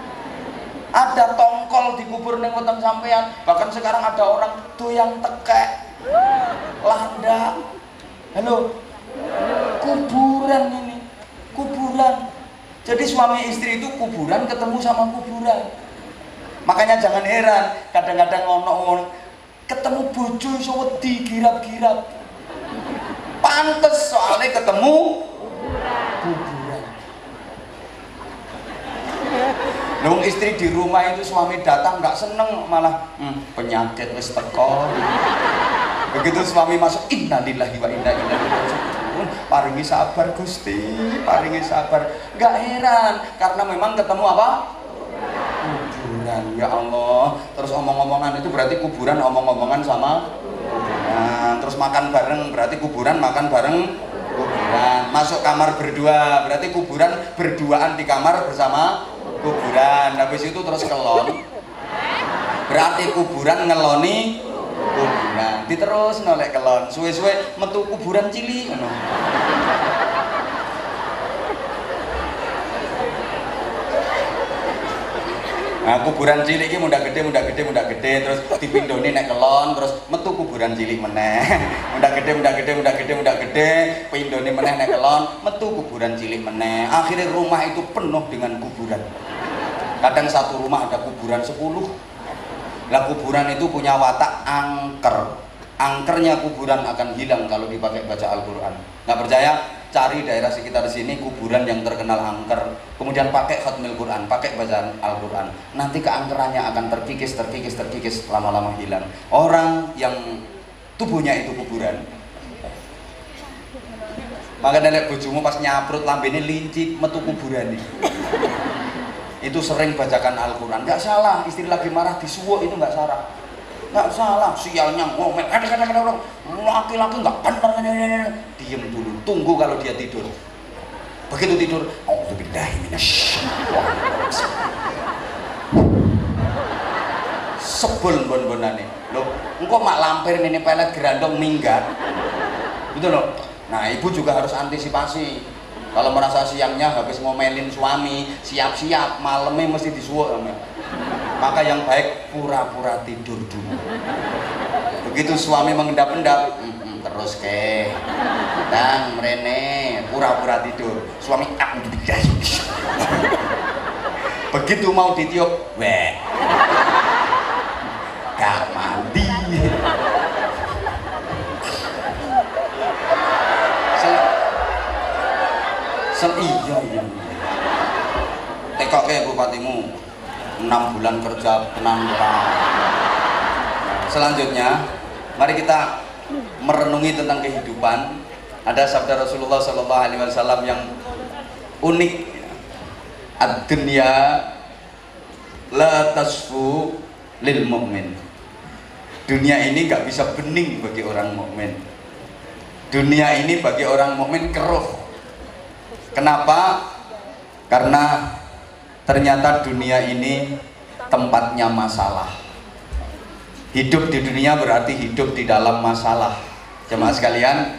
A: ada tongkol dikubur nang weteng sampean bahkan sekarang ada orang tuh yang tekek. Landa. Halo. Kuburan ini kuburan. Jadi suami istri itu kuburan ketemu sama kuburan. Makanya jangan heran kadang-kadang ono ketemu bojo iso wedi girap-girap. Pantes soalnya ketemu kuburan [LAUGHS] Nung istri di rumah itu suami datang nggak seneng malah hmm, penyakit wis teko. Begitu suami masuk innalillahi wa inna ilaihi rajiun. Paringi sabar Gusti, paringi sabar. Nggak heran karena memang ketemu apa? Kuburan. Ya Allah. Terus omong-omongan itu berarti kuburan omong-omongan sama kuburan. Terus makan bareng berarti kuburan makan bareng kuburan. Masuk kamar berdua berarti kuburan berduaan di kamar bersama kuburan. Habis itu terus kelon. Berarti kuburan ngeloni kuburan. Diterus nolek kelon. Suwe-suwe metu kuburan cili. Nah, kuburan cilik iki muda gede, muda gede, muda gede, terus dipindoni nek kelon, terus metu kuburan cilik meneh. [LAUGHS] muda gede, muda gede, muda gede, muda gede, pindoni meneh nek kelon, metu kuburan cilik meneh. Akhirnya rumah itu penuh dengan kuburan. Kadang satu rumah ada kuburan sepuluh. Lah kuburan itu punya watak angker. angkernya kuburan akan hilang kalau dipakai baca Al-Quran nggak percaya cari daerah sekitar sini kuburan yang terkenal angker kemudian pakai khatmil Quran pakai bacaan Al-Quran. Nanti keangkerannya akan terkikis terkikis terkikis lama-lama hilang. Orang yang tubuhnya itu kuburan. Maka dari bojomu pas nyaprut lambene linci metu kuburan nih itu sering bacakan Al-Quran. Nggak salah istri lagi marah disuwuk itu nggak salah nggak salah sialnya ngomel. Laki-laki nggak benar diem dulu tunggu kalau dia tidur. Begitu tidur Alhamdulillah sebel bon nih lo engkau mak lampir ini pelet gerandong minggat. Gitu loh. Nah ibu juga harus antisipasi. Kalau merasa siangnya habis ngomelin suami siap-siap malamnya mesti disuwuk maka yang baik pura-pura tidur dulu. Begitu suami mengendap-endap terus ke. Dan merene pura-pura tidur. Suami ah, begitu mau ditiup weh. Gak mandi. Sel iya iya. Tekok ke bupatimu enam bulan kerja enam selanjutnya mari kita merenungi tentang kehidupan. Ada sabda Rasulullah Shallallahu Alaihi Wasallam yang unik. Ad-dunya la tasfu lil mu'min. Dunia ini nggak bisa bening bagi orang mukmin. Dunia ini bagi orang mukmin keruh. Kenapa? Karena ternyata dunia ini tempatnya masalah. Hidup di dunia berarti hidup di dalam masalah. Jemaah sekalian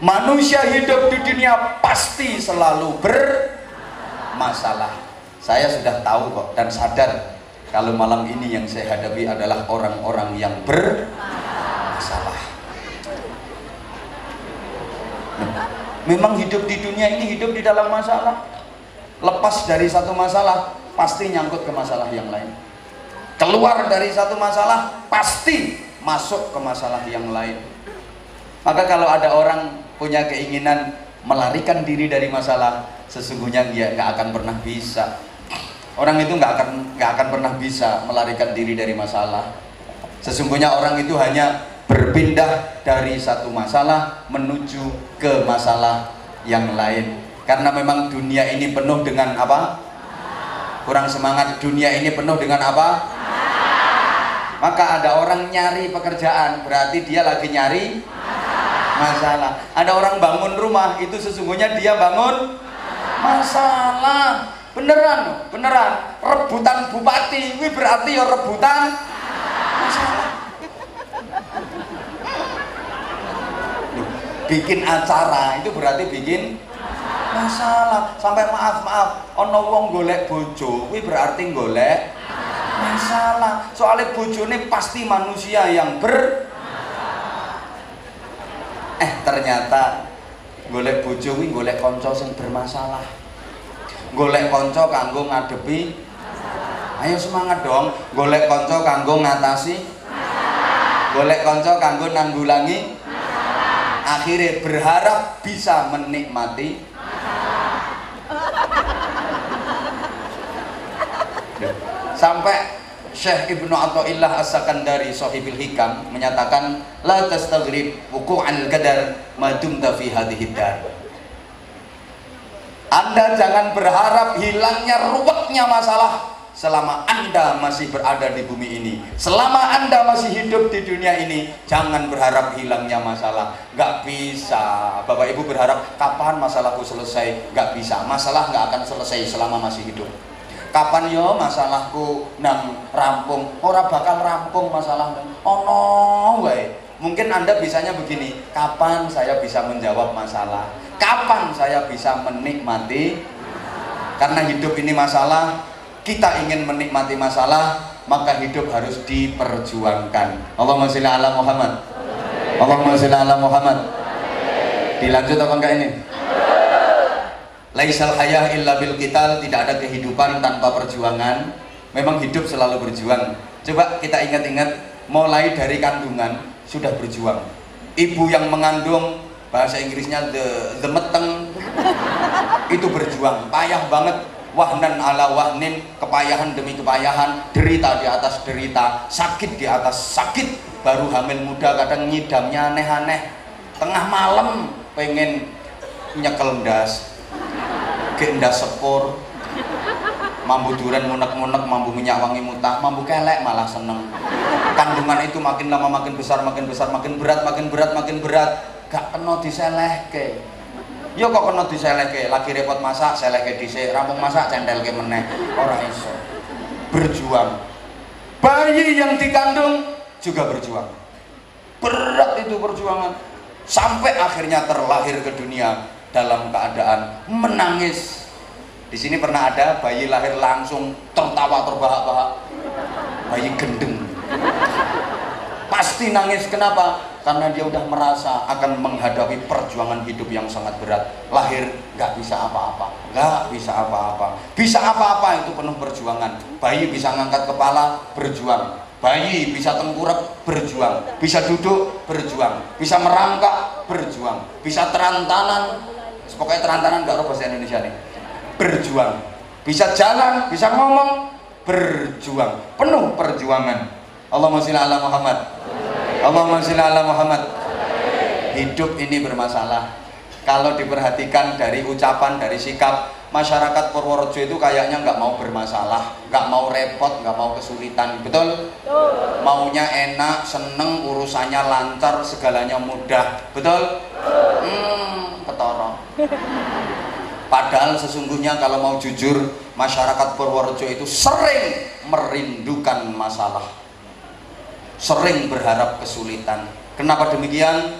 A: manusia hidup di dunia pasti selalu bermasalah. Saya sudah tahu kok dan sadar kalau malam ini yang saya hadapi adalah orang-orang yang bermasalah. Memang hidup di dunia ini hidup di dalam masalah lepas dari satu masalah pasti nyangkut ke masalah yang lain. Keluar dari satu masalah pasti masuk ke masalah yang lain. Maka kalau ada orang punya keinginan melarikan diri dari masalah sesungguhnya dia nggak akan pernah bisa. Orang itu nggak akan nggak akan pernah bisa melarikan diri dari masalah. Sesungguhnya orang itu hanya berpindah dari satu masalah menuju ke masalah yang lain karena memang dunia ini penuh dengan apa? Kurang semangat. Dunia ini penuh dengan apa? Maka ada orang nyari pekerjaan berarti dia lagi nyari masalah. Ada orang bangun rumah itu sesungguhnya dia bangun masalah. Beneran beneran. Rebutan bupati ini berarti ya rebutan masalah. Bikin acara itu berarti bikin masalah. Sampai maaf maaf. Ono wong golek bojo kuwi berarti golek masalah. Soalnya bojo ini pasti manusia yang ber eh ternyata golek bojo kuwi golek konco sing bermasalah. Golek konco kanggo ngadepi ayo semangat dong. Golek konco kanggo ngatasi golek konco kanggo nanggulangi akhirnya berharap bisa menikmati sampai Syekh Ibnu Athaillah As-Sakandari Sahibil Hikam menyatakan la tastaghrib wuqu'al qadar ma dumta fi hadhihi dar Anda jangan berharap hilangnya ruwetnya masalah selama Anda masih berada di bumi ini. Selama Anda masih hidup di dunia ini jangan berharap hilangnya masalah. Gak bisa. Bapak Ibu berharap kapan masalahku selesai? Gak bisa. Masalah gak akan selesai selama masih hidup kapan yo masalahku nang rampung? Ora bakal rampung masalah oh no wae. Mungkin anda bisanya begini kapan saya bisa menjawab masalah? Kapan saya bisa menikmati? Karena hidup ini masalah kita ingin menikmati masalah maka hidup harus diperjuangkan. Allahumma sholli ala Muhammad. Allahumma sholli ala Muhammad. Dilanjut apa enggak ini Laisal hayah illa bil qital tidak ada kehidupan tanpa perjuangan. Memang hidup selalu berjuang. Coba kita ingat-ingat mulai dari kandungan sudah berjuang. Ibu yang mengandung bahasa Inggrisnya the, the meteng itu berjuang. Payah banget. Wahnan ala wahnin kepayahan demi kepayahan derita di atas derita sakit di atas sakit. Baru hamil muda kadang nyidamnya aneh-aneh. Tengah malam pengen nyekel ndas gendas sepur. Mambu duren munek-munek mambu minyak wangi mutah mambu kelek malah seneng. Kandungan itu makin lama makin besar makin besar makin berat makin berat makin berat. Gak kena diselehke. Yo kok kena diselehke? Lagi repot masak selehke dhisik. Rampung masak cendelke meneh. Ora iso. Berjuang. Bayi yang dikandung juga berjuang. Berat itu perjuangan. Sampai akhirnya terlahir ke dunia dalam keadaan menangis di sini pernah ada bayi lahir langsung tertawa terbahak-bahak. Bayi gendeng. Pasti nangis. Kenapa? Karena dia udah merasa akan menghadapi perjuangan hidup yang sangat berat. Lahir nggak bisa apa-apa, nggak bisa apa-apa. Bisa apa-apa itu penuh perjuangan. Bayi bisa ngangkat kepala, berjuang. Bayi bisa tengkurap, berjuang. Bisa duduk, berjuang. Bisa merangkak, berjuang. Bisa terantanan, pokoknya nggak bahasa Indonesia nih berjuang. Bisa jalan bisa ngomong berjuang. Penuh perjuangan. Allahumma sholli ala Muhammad. Allahumma sholli ala Muhammad. Hidup ini bermasalah. Kalau diperhatikan dari ucapan dari sikap masyarakat Purworejo itu kayaknya nggak mau bermasalah, nggak mau repot, nggak mau kesulitan, betul? Maunya enak, seneng, urusannya lancar, segalanya mudah, betul? Hmm, ketoro. Padahal sesungguhnya kalau mau jujur, masyarakat Purworejo itu sering merindukan masalah. Sering berharap kesulitan. Kenapa demikian?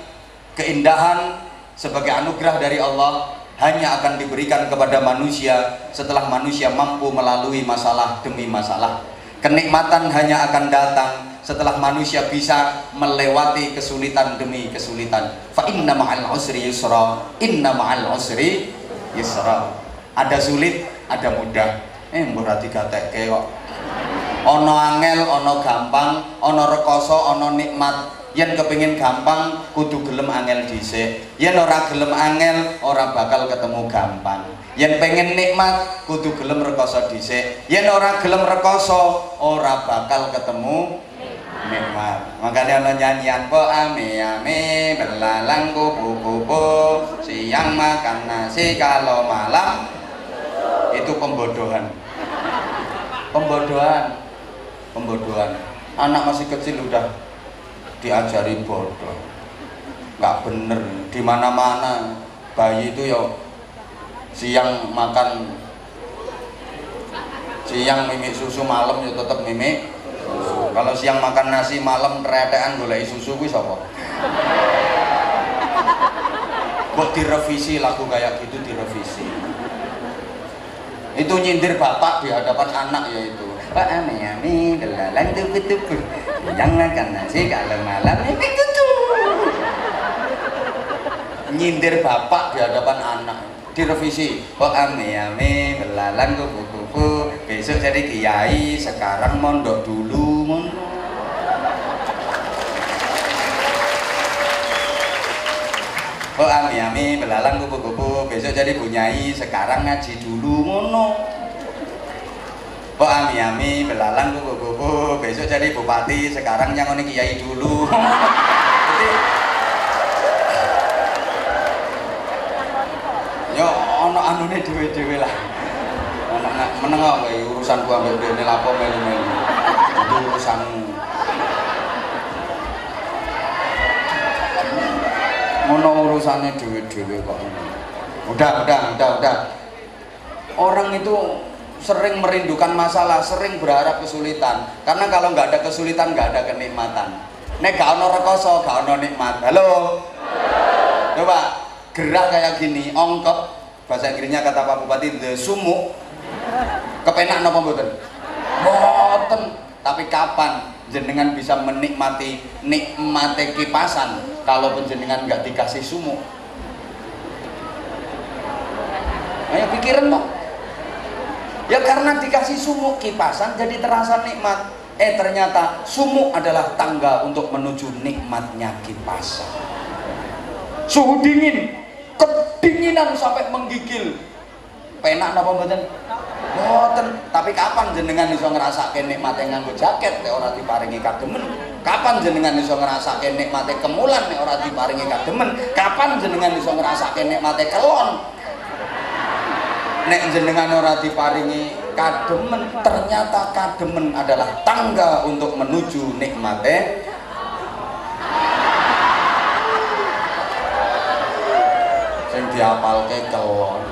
A: Keindahan sebagai anugerah dari Allah hanya akan diberikan kepada manusia setelah manusia mampu melalui masalah demi masalah. Kenikmatan hanya akan datang setelah manusia bisa melewati kesulitan demi kesulitan. Fa inna ma'al usri yusra, inna ma'al usri yusra ada sulit ada mudah eh berarti kata kok ono angel ono gampang ono rekoso ono nikmat yen kepingin gampang kudu gelem angel dhisik. Yen ora gelem angel ora bakal ketemu gampang. Yen pengen nikmat kudu gelem rekoso dhisik. Yen ora gelem rekoso ora bakal ketemu nikmat. Makanya ada nyanyian po ame ame belalang kupu kupu siang makan nasi kalau malam. Itu pembodohan. Pembodohan. Pembodohan. Anak masih kecil udah diajari bodoh. Nggak bener di mana mana bayi itu yo siang makan siang mimik susu malam ya tetap mimik. Kalau siang makan nasi malam retean boleh susu kuwi sapa? Kok direvisi lagu kayak gitu direvisi? Itu nyindir bapak di hadapan anak yaitu Pak Ami delalan tuku tuku yang makan nasi kalau malam ini tutu nyindir bapak di hadapan anak. Direvisi Pak Ami Ami belalang kupu-kupu besok jadi kiai sekarang mondok dulu mondok Oh ami ami belalang kupu-kupu besok jadi bunyai sekarang ngaji dulu mono. Oh ami ami belalang kupu-kupu besok jadi bupati sekarang nyangoni kiai dulu. [LAUGHS] Yo ono anune dhewe-dhewe lah. Ono meneng kowe urusan gua ambek dene lapo melu-melu. Itu urusanmu. ngono urusannya dewe-dewe kok udah udah udah udah orang itu sering merindukan masalah sering berharap kesulitan. Karena kalau nggak ada kesulitan nggak ada kenikmatan. Nek gak ono rekoso gak ono nikmat. Halo? Coba gerak kayak gini ongkep. Bahasa Inggrisnya kata Pak Bupati the sumuk. Kepenak nopo mboten? Mboten. Tapi kapan jenengan bisa menikmati nikmati kipasan kalau penjenengan nggak dikasih sumuk? Ayo pikirin dong ya karena dikasih sumuk kipasan jadi terasa nikmat Eh ternyata sumuk adalah tangga untuk menuju nikmatnya kipasan. Suhu dingin, kedinginan sampai menggigil. Penak napa mboten? Mboten, tapi kapan jenengan iso ngrasake nikmate nganggo jaket nek ora diparingi kademen? Kapan jenengan iso ngrasake nikmate kemulan nek ora diparingi kademen? Kapan jenengan iso ngrasake nikmate kelon? Nek jenengan ora diparingi kademen, ternyata kademen adalah tangga untuk menuju nikmate. Sing diapalke kelon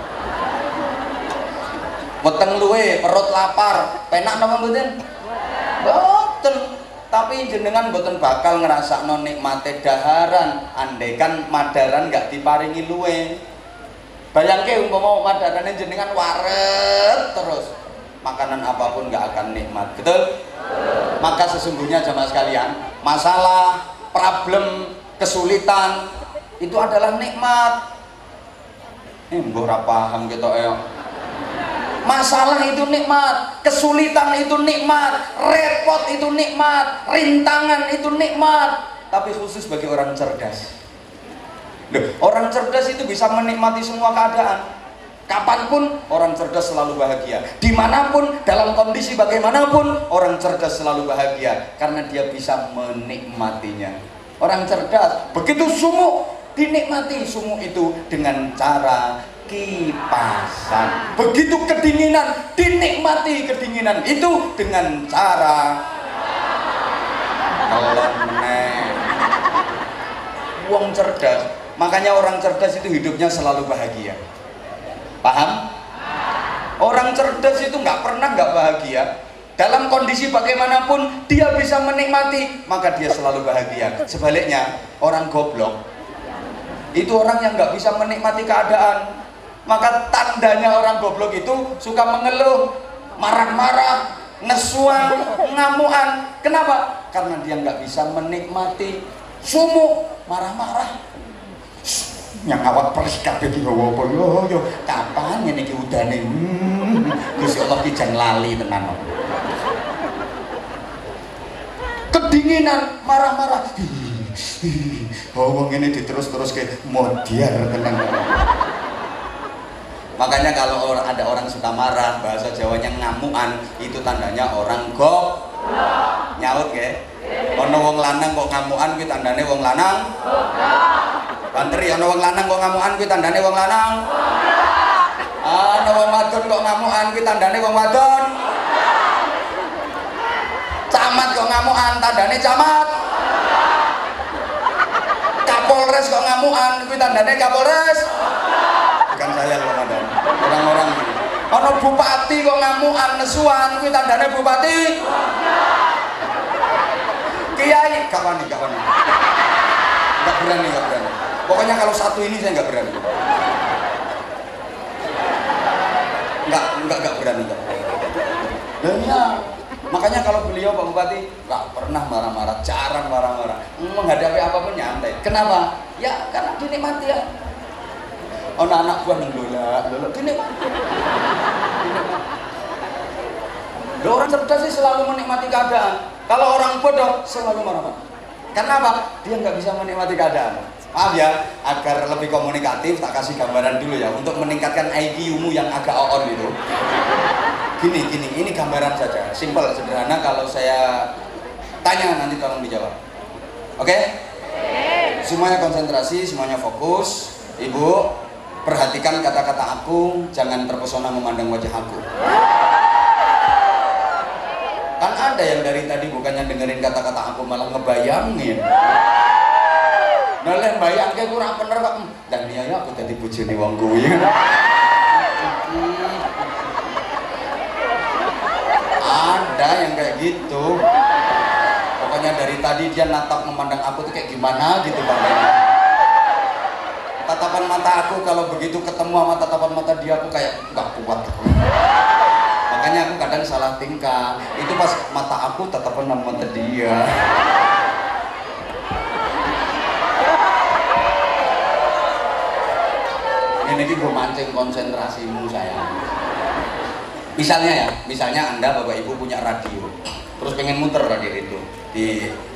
A: weteng luwe perut lapar. Penak napa mboten? Mboten. Tapi jenengan mboten bakal ngrasakno nikmate daharan. Andaikan madaran nggak diparingi luwe bayangke umpama madarane jenengan waret terus. Makanan apa pun nggak akan nikmat betul? Maka sesungguhnya jamaah sekalian masalah problem kesulitan itu adalah nikmat. Eh mbok paham gitu ya masalah itu nikmat kesulitan itu nikmat repot itu nikmat rintangan itu nikmat. Tapi khusus bagi orang cerdas Orang cerdas itu bisa menikmati semua keadaan. Kapan pun orang cerdas selalu bahagia. Di mana pun dalam kondisi bagaimanapun orang cerdas selalu bahagia karena dia bisa menikmatinya. Orang cerdas begitu sumuk dinikmati sumuk itu dengan cara kipasan. Begitu kedinginan dinikmati kedinginan itu dengan cara kelenek uang cerdas makanya orang cerdas itu hidupnya selalu bahagia. Paham? orang cerdas itu nggak pernah nggak bahagia. Dalam kondisi bagaimanapun dia bisa menikmati maka dia selalu bahagia. Sebaliknya orang goblok itu orang yang nggak bisa menikmati keadaan. Maka tandanya orang goblok itu suka mengeluh marah-marah nesuan ngamuan. Kenapa? Karena dia nggak bisa menikmati sumuk marah-marah yang awak perih kabeh ki apa? Yo yo kapan ngene iki udane? Hmm, Gusti Allah ki jan lali tenan? Kedinginan marah-marah. Oh wong ini diterus-terus ke modiar tenan. Makanya kalau ada orang suka marah bahasa Jawanya ngamuan itu tandanya orang gok. Nyaut ke ono wong lanang kok ngamuan kuwi tandane wong lanang Banteri ono wong lanang kok ngamuan kuwi tandane wong lanang. Ono wong wadon kok ngamuan kuwi tandane wong wadon. Camat kok ngamuan tandane camat. Kapolres kok ngamuan kuwi tandane Kapolres. Bukan saya komandan orang-orang. Ono bupati kok ngamuan nesuan? Kuwi tandane bupati. Kiai gak wani gak wani. Gak berani berani pokoknya kalau satu ini saya gak berani Gak, enggak, enggak berani dan ya makanya kalau beliau Pak Bupati gak pernah marah-marah jarang marah-marah menghadapi apa pun nyantai kenapa? ya karena dinikmati ya ono anak buah nang dola dola dinikmati Loh, orang cerdas sih selalu menikmati keadaan. Kalau orang bodoh selalu marah-marah. Kenapa? Dia nggak bisa menikmati keadaan. Maaf ya, agar lebih komunikatif, tak kasih gambaran dulu ya, untuk meningkatkan IQ-mu yang agak on itu. Gini, gini, ini gambaran saja, simple, sederhana. Kalau saya tanya nanti tolong dijawab. Oke? Semuanya konsentrasi, semuanya fokus. Ibu, perhatikan kata-kata aku, jangan terpesona memandang wajah aku kan ada yang dari tadi bukannya dengerin kata-kata aku malah ngebayangin yang bayang kayak kurang bener kok dan dia ya aku tadi bujuni wong kuwi. Ada yang kayak gitu. Pokoknya dari tadi dia natap memandang aku tuh kayak gimana gitu bang. Tatapan mata aku kalau begitu ketemu sama tatapan mata dia aku kayak nggak kuat. Makanya aku kadang salah tingkah. Itu pas mata aku tatapan sama mata dia ini gue mancing konsentrasimu sayang. Misalnya ya misalnya anda bapak ibu punya radio. Terus pengen muter radio itu. Di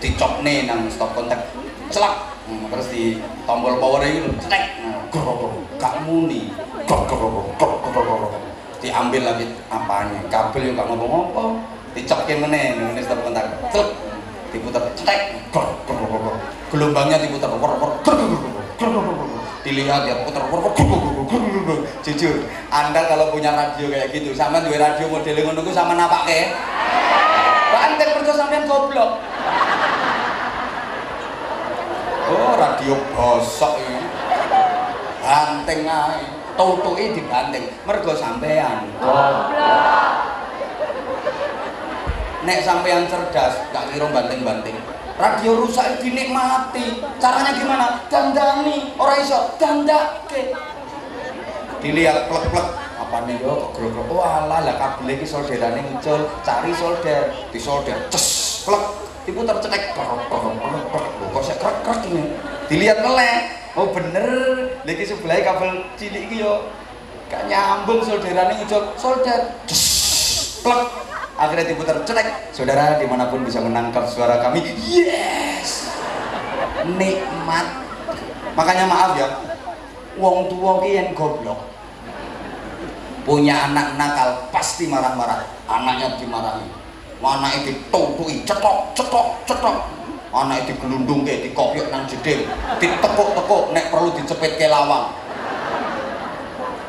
A: dicok nih nang stop kontak. Celak. Hmm, terus di tombol power itu cetek. Nah, gak muni. Diambil lagi apanya? Kabel yang gak ngomong-ngomong dicokin mana ini stop kontak. Celak. Diputar cetek. Gelombangnya diputar dilihat ya putar jujur anda kalau punya radio kayak gitu sama dua radio model ngono sama napak ke banteng mergo sampean goblok? Oh radio bosok ini banteng ae. Tutuke dibanteng. Mergo sampean. Goblok. Nek sampean cerdas gak kira banteng-banteng radio rusak dinikmati. Caranya gimana? Dandani. Orang iso dandake. Dilihat plek-plek. Apa nih yo kok grogro oh alah lah kabel ini solderannya muncul. Cari solder. Di solder ces plek. Diputar cetek. Kok saya krek krek ini? Dilihat melek. Oh bener. Lagi sebelah kabel cilik ini yo. Gak nyambung solderannya muncul. Solder. Ces plek akhirnya diputar cetek. Saudara di mana pun bisa menangkap suara kami yes! Nikmat. Makanya maaf ya wong tua yang goblok. Punya anak nakal pasti marah-marah. Anaknya dimarahi. Itu ditutui cetok cetok cetok. Anak itu gelundung ke dikopiok nang jedil. Ditekuk-tekuk nek perlu dicepet ke lawang.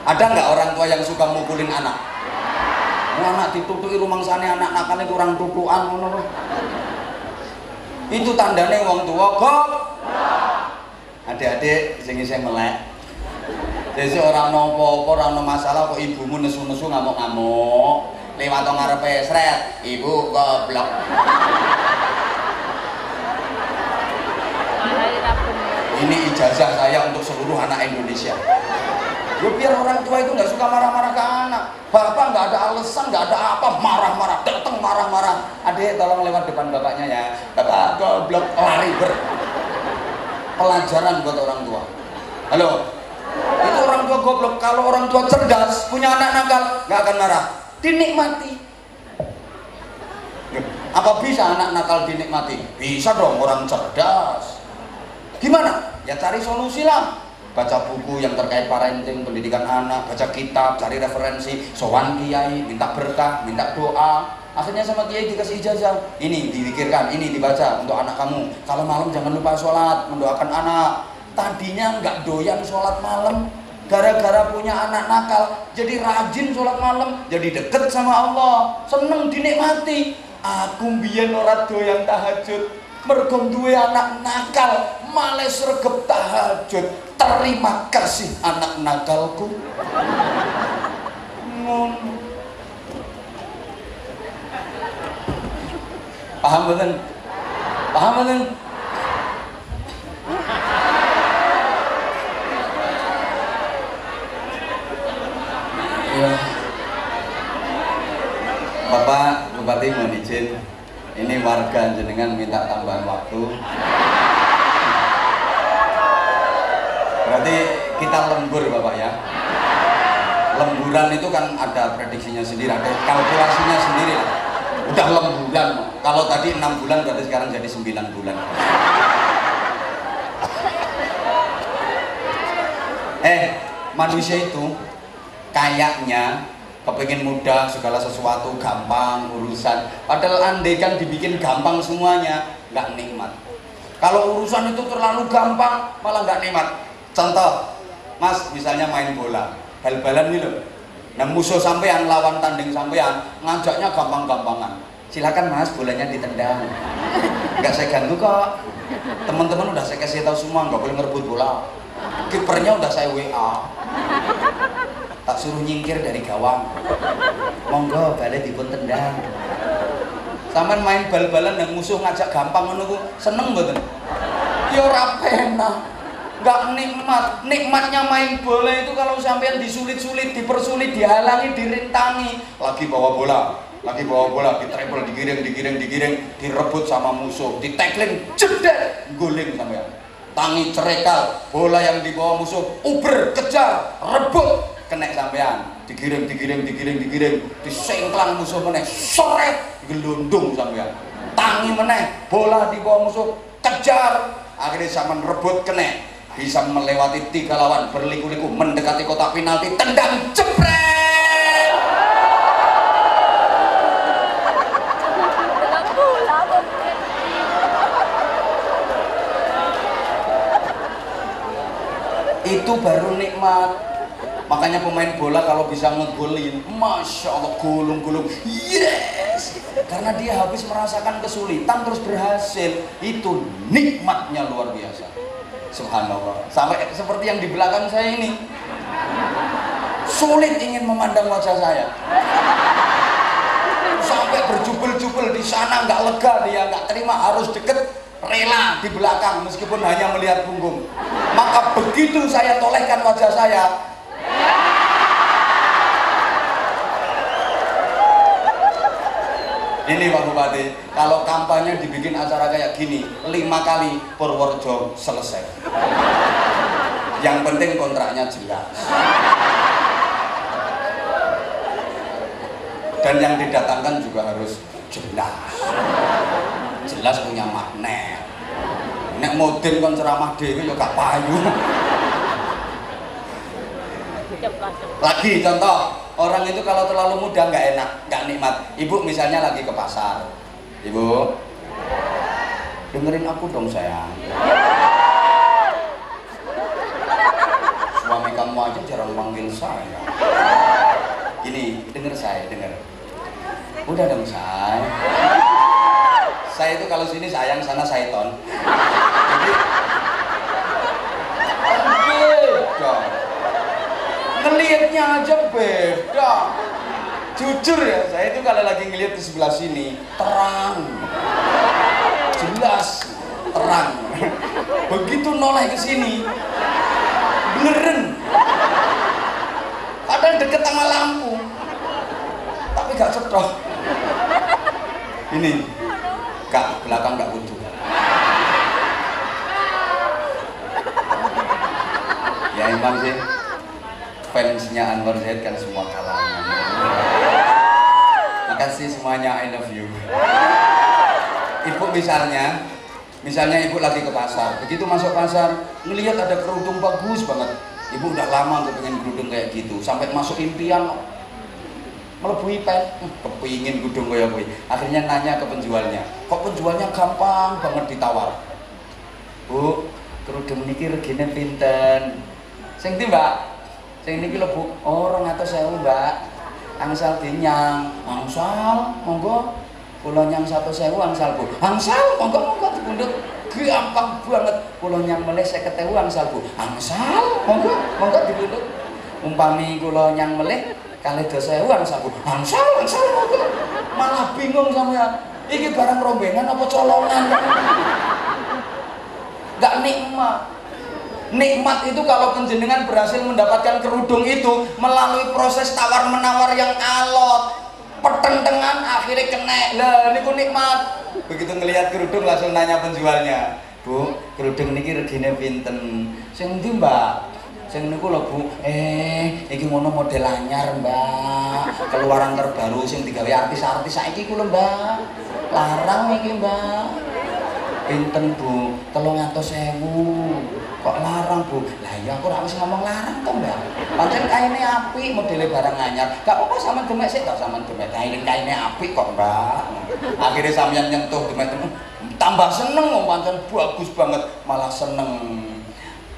A: Ada nggak orang tua yang suka mukulin anak anak ditutui rumah sana anak nakalnya kurang tutuan itu tandanya wong tua kok adik-adik sini saya melek jadi orang nopo, orang no masalah kok ibumu nesu-nesu ngamuk-ngamuk. Lewat ngarepe sret, ibu goblok. Ini ijazah saya untuk seluruh anak Indonesia. Ya biar orang tua itu nggak suka marah-marah ke anak. Bapak nggak ada alasan, nggak ada apa, marah-marah, datang marah-marah. Adik tolong lewat depan bapaknya ya. Bapak goblok lari ber. Pelajaran buat orang tua. Halo, itu orang tua goblok kalau orang tua cerdas punya anak nakal nggak akan marah dinikmati apa bisa anak nakal dinikmati bisa dong orang cerdas gimana ya cari solusi lah baca buku yang terkait parenting pendidikan anak baca kitab cari referensi. Sowan kiai minta berkah minta doa. Akhirnya sama kiai dikasih ijazah. Ini dipikirkan ini dibaca untuk anak kamu. Kalau malam jangan lupa sholat mendoakan anak. Tadinya nggak doyan sholat malam gara-gara punya anak nakal jadi rajin sholat malam jadi deket sama Allah. Seneng dinikmati. Aku biyen ora doyan tahajud mergo anak nakal malah sregep tahajud terima kasih anak nakalku. Paham betul paham betul Ya. Bapak Bupati mohon izin. Ini warga jenengan minta tambahan waktu berarti kita lembur Bapak ya? Lemburan itu kan ada prediksinya sendiri ada kalkulasinya sendiri udah lemburan. Kalau tadi enam bulan berarti sekarang jadi 9 bulan. Eh manusia itu kayaknya kepengen mudah segala sesuatu gampang urusan. Padahal andai kan dibikin gampang semuanya nggak nikmat. Kalau urusan itu terlalu gampang malah nggak nikmat contoh mas misalnya main bola bal-balan nih loh nah musuh sampean lawan tanding sampean ngajaknya gampang-gampangan. Silakan mas bolanya ditendang. Nggak saya ganggu kok. Teman-teman udah saya kasih tahu semua nggak boleh ngerebut bola. Kipernya udah saya WA tak suruh nyingkir dari gawang. Monggo balik dipun tendang. Taman main bal-balan dan musuh ngajak gampang menunggu seneng betul ya ora nggak nikmat. Nikmatnya main bola itu kalau sampean disulit-sulit dipersulit dihalangi dirintangi. Lagi bawa bola. Lagi bawa bola di treble digiring digiring digiring direbut sama musuh di tackling jeder guling sampean. Tangi cerekal bola yang dibawa musuh uber kejar rebut kena sampean. Digiring digiring digiring digiring disengklang musuh meneh seret gelundung sampean. Tangi meneh bola di bawah musuh kejar. Akhirnya zaman rebut kene bisa melewati tiga lawan berliku-liku mendekati kotak penalti tendang jepret! Itu baru nikmat. Makanya pemain bola kalau bisa ngegolin masya Allah gulung-gulung. Yes! Karena dia habis merasakan kesulitan terus berhasil. Itu nikmatnya luar biasa subhanallah. Sampai seperti yang di belakang saya ini. Sulit ingin memandang wajah saya. Sampai berjubel-jubel di sana nggak lega dia nggak terima harus deket rela di belakang meskipun hanya melihat punggung. Maka begitu saya tolehkan wajah saya ini Pak Bupati, kalau kampanye dibikin acara kayak gini, lima kali Purworejo selesai. Yang penting kontraknya jelas. Dan yang didatangkan juga harus jelas. Jelas punya magnet. Nek modin kon ceramah dewi ya gak payu. Lagi contoh, orang itu kalau terlalu muda nggak enak, nggak nikmat. Ibu misalnya lagi ke pasar, ibu dengerin aku dong sayang. Suami kamu aja jarang manggil saya. Ini denger saya, denger. Udah dong say. Saya itu kalau sini sayang, sana sayton. Jadi, beda ngelihatnya aja beda. Jujur ya saya itu kalau lagi ngelihat di sebelah sini terang. Jelas terang. Begitu noleh ke sini beneran. Padahal deket sama lampu. Tapi gak cetok ini gak belakang gak butuh ya emang sih fansnya Anwar Zaid kan semua kalangan makasih semuanya I love you. Ibu misalnya misalnya ibu lagi ke pasar. Begitu masuk pasar ngelihat ada kerudung bagus banget. Ibu udah lama tuh pengen kerudung kayak gitu. Sampai masuk impian melebui pen. Hmm, kepingin kerudung kayak gue akhirnya nanya ke penjualnya kok penjualnya gampang banget ditawar? Bu kerudung niki regine pinten? Sing mbak sing niki lho Bu. Oh 200.000 Mbak. Angsal dinyang. Angsal? Monggo. Kula nyang 100.000 angsal Bu. Angsal? Monggo monggo dipundhut. Gampang banget. Kula nyang melih 50.000 angsal Bu. Angsal? Monggo monggo dipundhut. Umpami kula nyang melih kali 2.000 angsal Bu. Angsal angsal monggo. Malah bingung sampean. Iki barang rombengan apa colongan gak nikmat nikmat itu kalau penjenengan berhasil mendapatkan kerudung itu melalui proses tawar menawar yang alot. Pertentangan akhirnya kena. Lah ini nikmat. Begitu ngelihat kerudung langsung nanya penjualnya bu kerudung ini regine pinten? Sing ndi mbak? Sing niku lho Bu. Eh iki ngono model anyar mbak. Keluaran terbaru sing digawe artis-artis saiki ku lho mbak. Larang iki mbak pinten Bu? Telung atus sewu kok larang bu? Lah iya aku harus ngomong larang tuh mbak. Pancen kainnya api modelnya barang anyar. Gak apa-apa sama demek sih gak sama demek. Kain kainnya api kok mbak. Akhirnya sampean nyentuh demek tambah seneng mau pancen. Bagus banget. Malah seneng.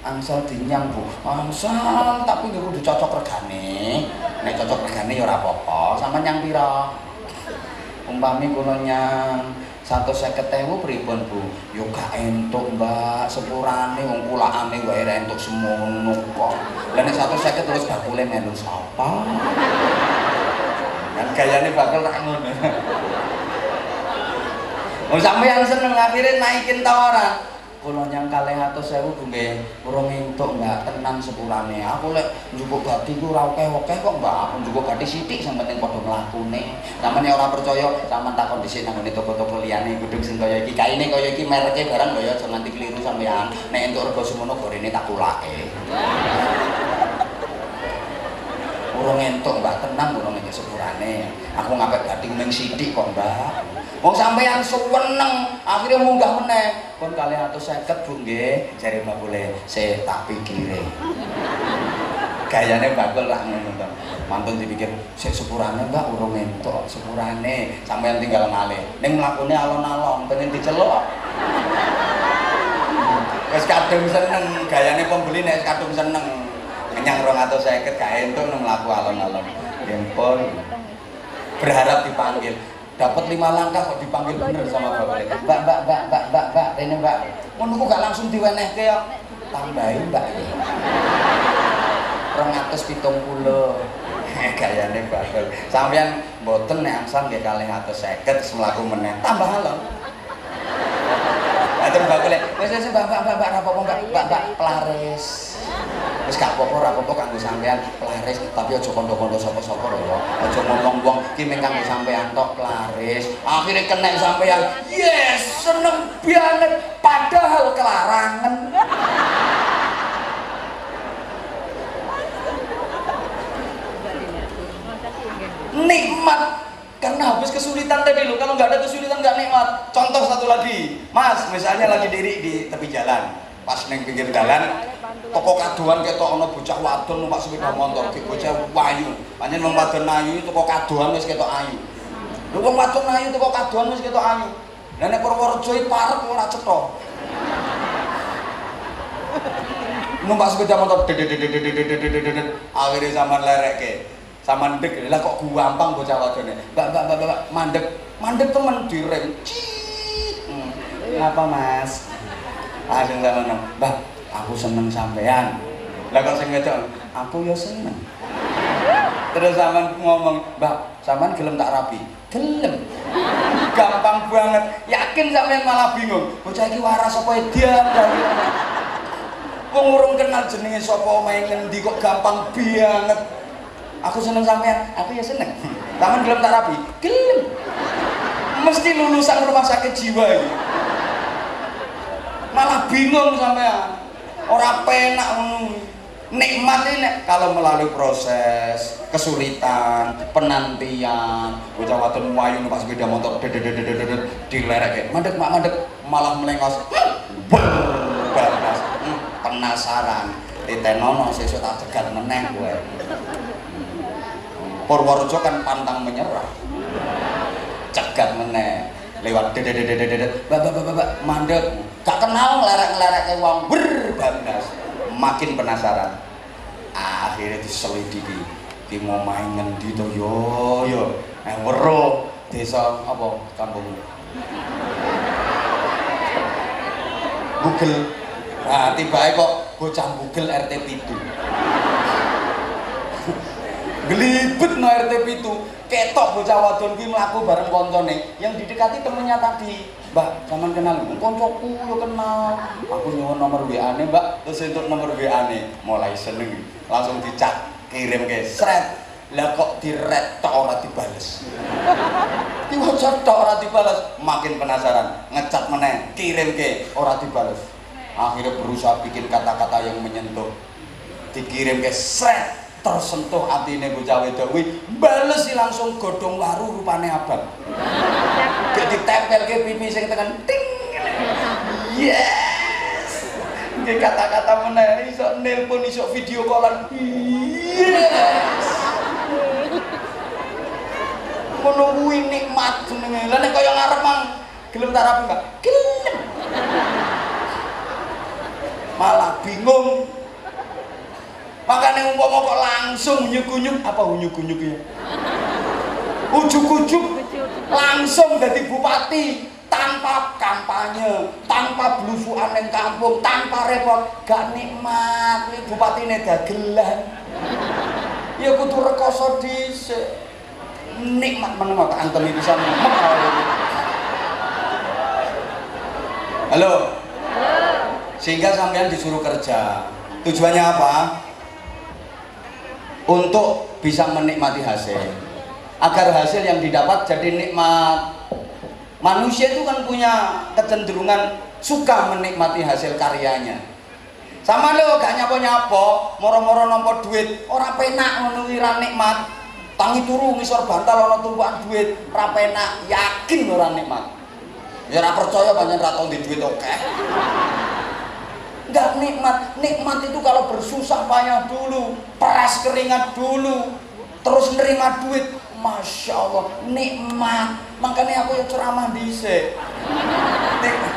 A: Angsal dinyang bu. Angsal tapi nggak udah cocok regane. Nek cocok regane ya ora apa-apa. Sama nyang pira? Umpami kula nyang satu seket ewu pripun bu? Yo gak entuk mbak. Sepurane wong pulaane wae ra entuk semono kok. Nek satu seket terus bakule melu sapa? Kan gayane bakal tak ngono. Wong sampeyan seneng akhirnya naikin tawaran kula nyang kalih atus sewu nggih urung entuk Mbak tenan sepurane. Aku lek njupuk gati ku ora akeh-akeh kok Mbak. Aku njupuk gati sithik sing penting padha mlakune. Sampeyan ora percaya, sampeyan takon dhisik nang ngene toko-toko liyane gudung sing kaya iki. Kaine kaya iki mereke barang kaya aja nanti keliru sampeyan. Nek entuk rego semono gorene tak kulake. urung entuk mbak tenang urung entuk sepurane aku ngapet gading meng sidik kok mbak Wong sampean suweneng, akhirnya munggah meneh. Pun kali seket bu nggih, jare mbak boleh saya tak pikire. Gayane bakul lah ngono to. Mantun dipikir, sik sepurane mbak urung entuk sepurane, sampean tinggal ngalih. Ning mlakune alon-alon pengen diceluk. Wis kadung seneng, gayane pembeli nek kadung seneng. Kenyang 250 gak entuk nang mlaku alon-alon. Nggih berharap dipanggil dapat lima langkah kok dipanggil bener sama bapak mbak mbak mbak mbak mbak mbak ini mbak. Menurutku gak langsung diweneh ke tambahin mbak. Rong atus pitung puluh. [LAUGHS] Gayane bakal sampean boten nek angsal nggih kalih atus seket semelaku meneh. Tambah halon Atur mbak wis wis mbak mbak mbak mbak rapopo mbak. Mbak mbak pelaris wis gak apa-apa ora apa-apa kanggo tapi aja kondo-kondo sapa-sapa lho aja ngomong wong ki mung kanggo tok pelaris akhirnya kena sampean. Yes seneng banget. Padahal kelarangan. Nikmat. Karena habis kesulitan tadi loh kalau nggak ada kesulitan nggak nikmat. Contoh satu lagi. Mas misalnya lagi diri di tepi jalan pas neng pinggir jalan toko kaduan ketok ana bocah wadon numpak sepeda motor ki bocah wayu. Pancen wong wadon ayu toko kaduan wis ketok ayu. Lho wong wadon ayu toko kaduan wis ketok ayu. Lah nek Purworejo iki parek ora cetha. Numpak sepeda motor akhirnya zaman lereke sama dek lah kok gampang bocah wadone. Mbak mbak mbak mbak mandek. Mandek temen direm hmm. apa mas langsung sama nang mbak aku seneng sampean. Lah kok sing aku ya seneng. Terus sama ngomong mbak sampean gelem tak rapi? Gelem. Gampang banget. Yakin sampean malah bingung. Bocah iki waras apa edan wong urung kenal jenenge sapa main ngendi kok gampang banget. Aku seneng sampean aku ya seneng. Sampean gelem tak rapi? Gelem. Mesti lulusan rumah sakit jiwa ini malah bingung sampean. Orang penak nikmat ini kalau melalui proses kesulitan penantian bocah wadon wayu numpak sepeda motor dilerek mandek mak mandek malah melengos. Berbalas hmm, penasaran. Titenono sesuk tak cegat meneh gue Purworejo kan pantang menyerah. Cegat meneh lewat dedet bapak bapak bapak mandek. Gak kenal ngelerek-ngelerek ke wong berbanggas makin penasaran. Akhirnya diselidiki. Di mau main ngendi to? Yo yo. Eh wero desa apa kampung. Google nah tiba kok bocah Google RT itu gelibet no RT itu ketok bocah wadon ki mlaku bareng koncone. Yang didekati temennya tadi. Mbak zaman kenal koncoku yo kenal. Aku nyuwun nomor WA ne mbak. Terus untuk nomor WA ne mulai seneng. Langsung dicat kirim ke sret lah kok diret tok ora dibales? Diwaca tok ora dibales. Makin penasaran. Ngecat meneh kirim ke ora dibales. Akhirnya berusaha bikin kata-kata yang menyentuh. Dikirim ke sret tersentuh atine bocah wedok kuwi bales langsung godhong waru rupane abang. Gek ditempelke pipi sing tekan ting. Yes. Nggih kata-kata meneh iso nelpon iso video callan. Yes. Ngono kuwi nikmat jenenge. Lha nek kaya ngarep mang gelem tak rapi Mbak? Gelem. Malah bingung makanya umpama kok langsung unyuk-unyuk apa unyuk-unyuk ya? Ujuk-ujuk langsung jadi bupati tanpa kampanye tanpa belusuan yang kampung tanpa repot. Gak nikmat ini bupati ini dagelan. Ya kudu rekoso di nikmat mana kok antemi bisa nikmat halo. Sehingga sampean disuruh kerja. Tujuannya apa untuk bisa menikmati hasil. Agar hasil yang didapat jadi nikmat. Manusia itu kan punya kecenderungan suka menikmati hasil karyanya. Sama lo gak nyapa-nyapa moro-moro nompo duit ora penak ngono ira nikmat. Tangi turu ngisor bantal ana tumpukan duit ora penak yakin ora nikmat. Ya ora percaya pancen ra di duit oke. okay. Enggak nikmat. Nikmat itu kalau bersusah payah dulu, peras keringat dulu, terus nerima duit, masya Allah, nikmat. Makanya aku ya ceramah di Nikmat.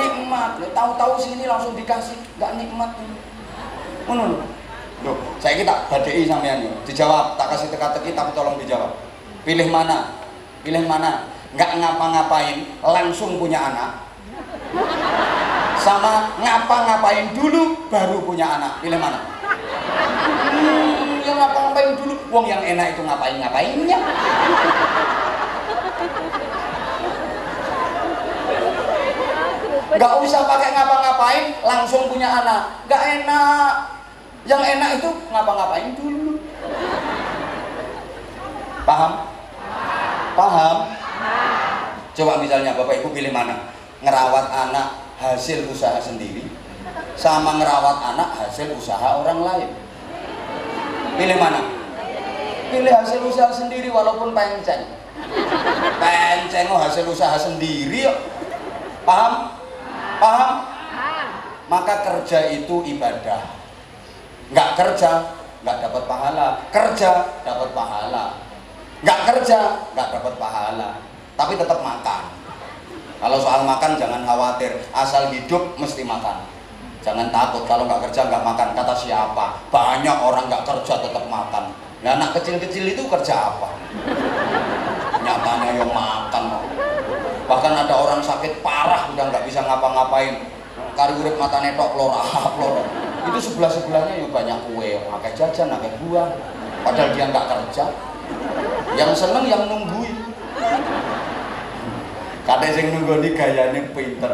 A: Nikmat. Tahu-tahu sini langsung dikasih, nggak nikmat. Mana Loh, saya kita badai sampean Dijawab, tak kasih teka-teki tapi tolong dijawab. Pilih mana? Pilih mana? Nggak ngapa-ngapain langsung punya anak. Sama ngapa-ngapain dulu baru punya anak. Pilih mana? Hmm, yang ngapa-ngapain dulu? Wong yang enak itu ngapain-ngapainnya? Nggak usah pakai ngapa-ngapain langsung punya anak. Nggak enak. Yang enak itu ngapa-ngapain dulu. Paham? Paham Coba misalnya Bapak Ibu pilih mana? Ngerawat anak hasil usaha sendiri sama ngerawat anak hasil usaha orang lain. Pilih mana? Pilih hasil usaha sendiri walaupun penceng. Penceng oh hasil usaha sendiri yuk. Paham? Paham? Maka kerja itu ibadah. Nggak kerja, nggak dapat pahala. Kerja, dapat pahala. Nggak kerja, nggak dapat pahala tapi tetap makan. Kalau soal makan jangan khawatir. Asal hidup mesti makan. Jangan takut kalau nggak kerja nggak makan. Kata siapa? Banyak orang nggak kerja tetap makan. Nah anak kecil-kecil itu kerja apa? Nyatanya yang makan. Bahkan ada orang sakit parah udah nggak bisa ngapa-ngapain. Kari mata netok lora lora itu sebelah sebelahnya yuk banyak kue. Pakai jajan pakai buah. Padahal dia nggak kerja. Yang seneng yang nungguin Kadang sing nunggoni gayane pinter.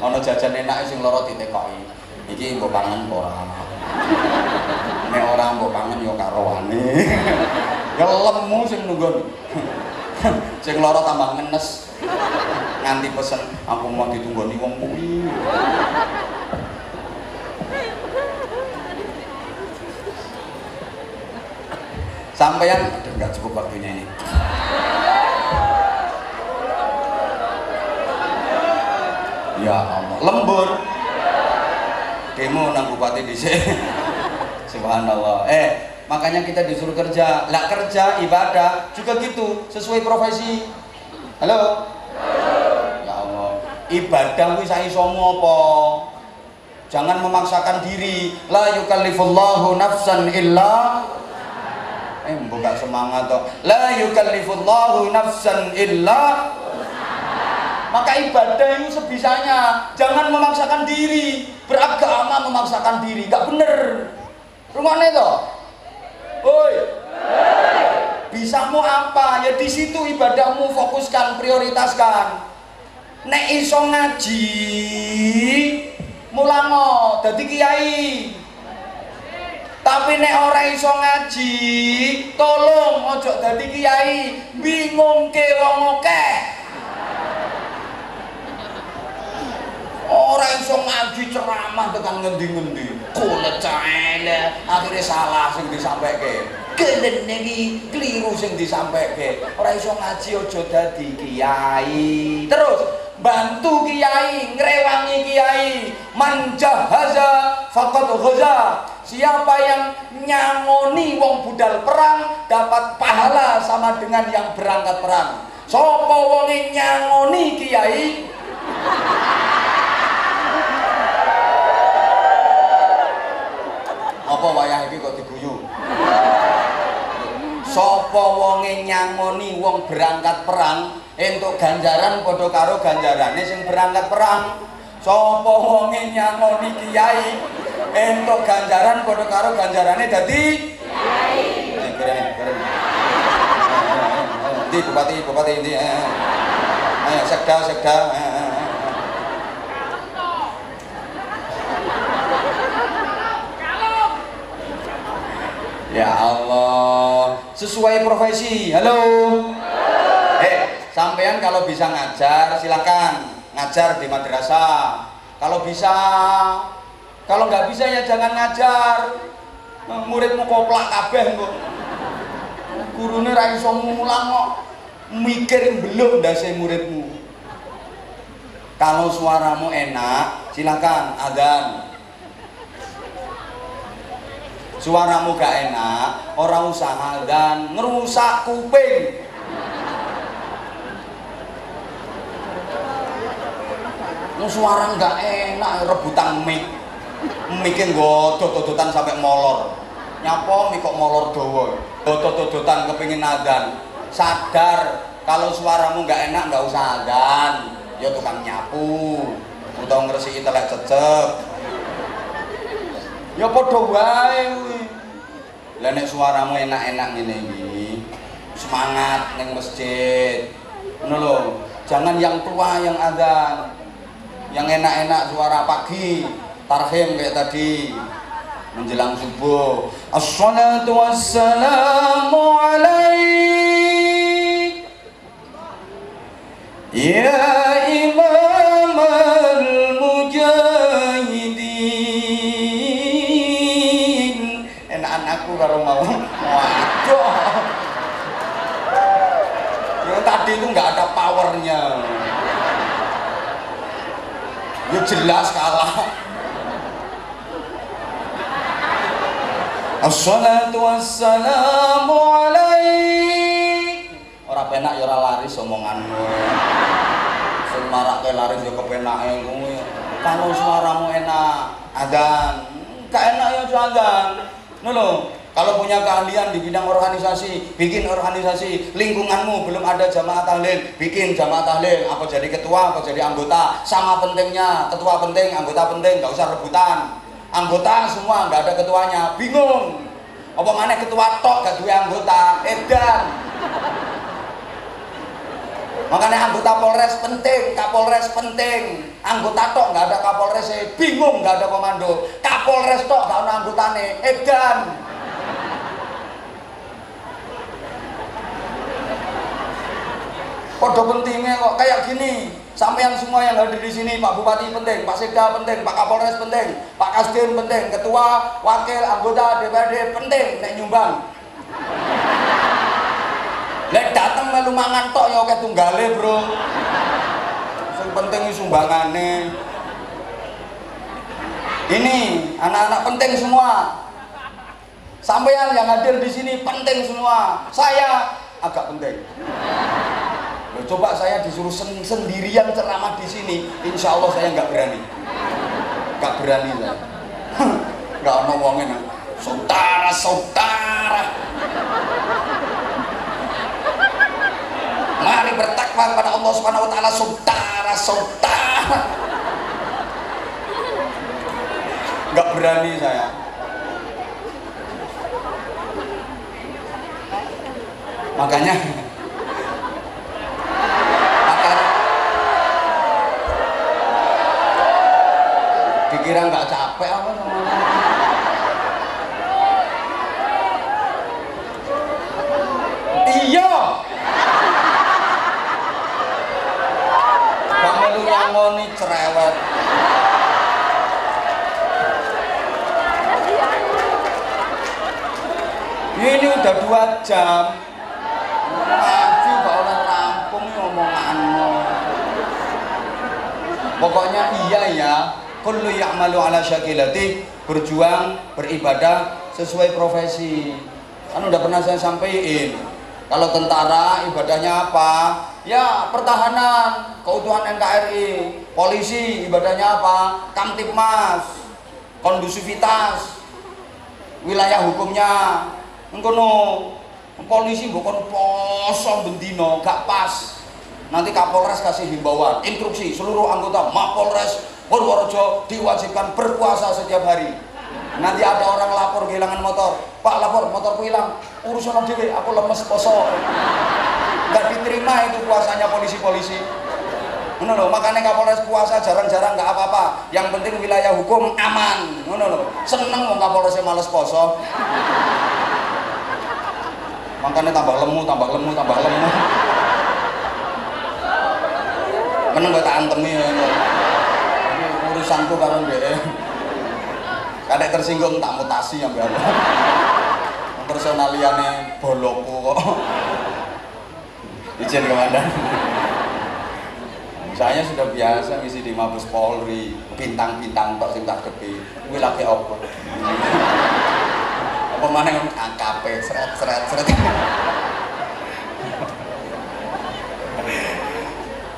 A: Ana jajan enak sing lara ditekoki. Iki mbok pangan apa ora? Nek ora mbok pangan ya karowane. [LAUGHS] Ya lemu sing nunggoni. [LAUGHS] sing lara tambah ngenes. Nganti pesen aku mau ditunggoni wong kuwi. Sampeyan enggak cukup waktunya ini. Ya Allah, lembur. Demo nang bupati di sini. [LAUGHS] Subhanallah. Eh, makanya kita disuruh kerja. Lah kerja ibadah juga gitu, sesuai profesi. Halo. Ya Allah. Ibadah kuwi sak iso apa? Jangan memaksakan diri. La yukallifullahu nafsan illa Eh, mbok semangat toh. La yukallifullahu nafsan illa maka ibadah itu sebisanya. Jangan memaksakan diri. Beragama memaksakan diri. Gak bener. Rumahnya toh? Oi bisa mau apa? Ya di situ ibadahmu fokuskan prioritaskan. Nek iso ngaji mulango dadi kiai. Tapi nek ora iso ngaji tolong ojo dadi kiai. Bingung ke wong akeh orang iso ngaji ceramah tekan ngendi-ngendi. Kulit caele akhirnya salah sing disampaikan kelen iki keliru sing disampaikan orang iso ngaji aja dadi kiai. Terus bantu kiai ngrewangi kiai. Manjahaza faqad ghaza. Siapa yang nyangoni wong budal perang dapat pahala sama dengan yang berangkat perang. Sapa wong nyangoni kiai apa wayah iki kok diguyu? Sapa wonge nyangoni wong berangkat perang entuk ganjaran padha karo ganjarane sing berangkat perang? Sapa wonge nyangoni kiai entuk ganjaran padha karo ganjarane dadi? Kiai. Di bupati, bupati ini. Ayo, sekda, sekda. Ya Allah, sesuai profesi. Halo. Eh, sama sampean kalau bisa ngajar silakan. Ngajar di madrasah. Kalau bisa kalau nggak bisa ya jangan ngajar. Muridmu koplak kabeh kok gurune ra iso mulang kok. Mikir belum ndase muridmu. Kalau suaramu enak silakan adzan suaramu gak enak orang usaha dan ngerusak kuping. Suara nggak enak rebutan mic. Mikin godot-dodotan sampai molor. Nyapa mik kok molor dowo godot-dodotan kepingin adan sadar kalau suaramu nggak enak nggak usah adan ya tukang nyapu. Atau ngeresiki telek cecep ya padha wae kuwi. Lah nek suaramu enak-enak ngene iki semangat neng masjid. Ngono lho jangan yang tua yang ada yang enak-enak suara pagi tarhim kayak tadi menjelang subuh. Assalatu wassalamu alaik. Ya tadi itu nggak ada powernya. Ya jelas kalah. Assalatu wassalamu alaik. Orang penak ya ora laris omonganmu. Sing marake laris ya kepenake kuwi. Kalau suaramu enak adan Gak enak ya adan Ngono kalau punya keahlian di bidang organisasi, bikin organisasi. Lingkunganmu belum ada jamaah tahlil, bikin jamaah tahlil. Apa jadi ketua, apa jadi anggota. Sama pentingnya, ketua penting, anggota penting, nggak usah rebutan. Anggota semua nggak ada ketuanya, bingung. Apa mana ketua tok gak dua anggota, edan. Makanya anggota Polres penting, Kapolres penting. Anggota tok nggak ada Kapolres, bingung nggak ada komando. Kapolres tok nggak ada anggotane, edan. Podo pentingnya kok kayak gini. Sampean semua yang hadir di sini, Pak Bupati penting, Pak Sekda penting, Pak Kapolres penting, Pak Kasdim penting, Ketua, Wakil, Anggota DPRD penting, nek nyumbang. Lek dateng melu mangan tok ya oke tunggale, Bro. Sing penting sumbangane. Ini anak-anak penting semua. Sampean yang hadir di sini penting semua. Saya agak penting. Loh, coba saya disuruh sen sendirian ceramah di sini, insya Allah saya nggak berani, nggak berani saya, [LAUGHS] nggak ono wongin, saudara saudara, mari bertakwa kepada Allah Subhanahu Wa Taala, saudara saudara, nggak berani saya. Makanya dikira nggak capek apa sama iya. Kamu lu nyangoni cerewet. Ini udah dua jam. Ngaji gak oleh rampung ngomonganmu. Pokoknya iya ya kullu ya'malu ala syakilati berjuang beribadah sesuai profesi. Kan udah pernah saya sampaikan kalau tentara ibadahnya apa? Ya pertahanan keutuhan NKRI polisi ibadahnya apa? Kamtipmas kondusivitas wilayah hukumnya. Engkono polisi bukan poso bendino gak pas. Nanti Kapolres kasih himbauan instruksi seluruh anggota Mapolres Purworejo diwajibkan berpuasa setiap hari. Nanti ada orang lapor kehilangan motor. Pak lapor motorku hilang. Urusan dewe aku lemes poso nggak diterima itu puasanya polisi-polisi. Ngono loh makanya Kapolres puasa jarang-jarang nggak apa-apa. Yang penting wilayah hukum aman. Ngono loh seneng mau Kapolresnya males poso makanya tambah lemu tambah lemu tambah lemu. Seneng gue tak antemi ya urusanku karo dhek kadek tersinggung tak mutasi yang biar personaliane bolokku kok. Izin komandan. Saya sudah biasa ngisi di Mabes Polri bintang-bintang tok sing tak gepi kuwi lagi apa? Apa yang AKP seret seret seret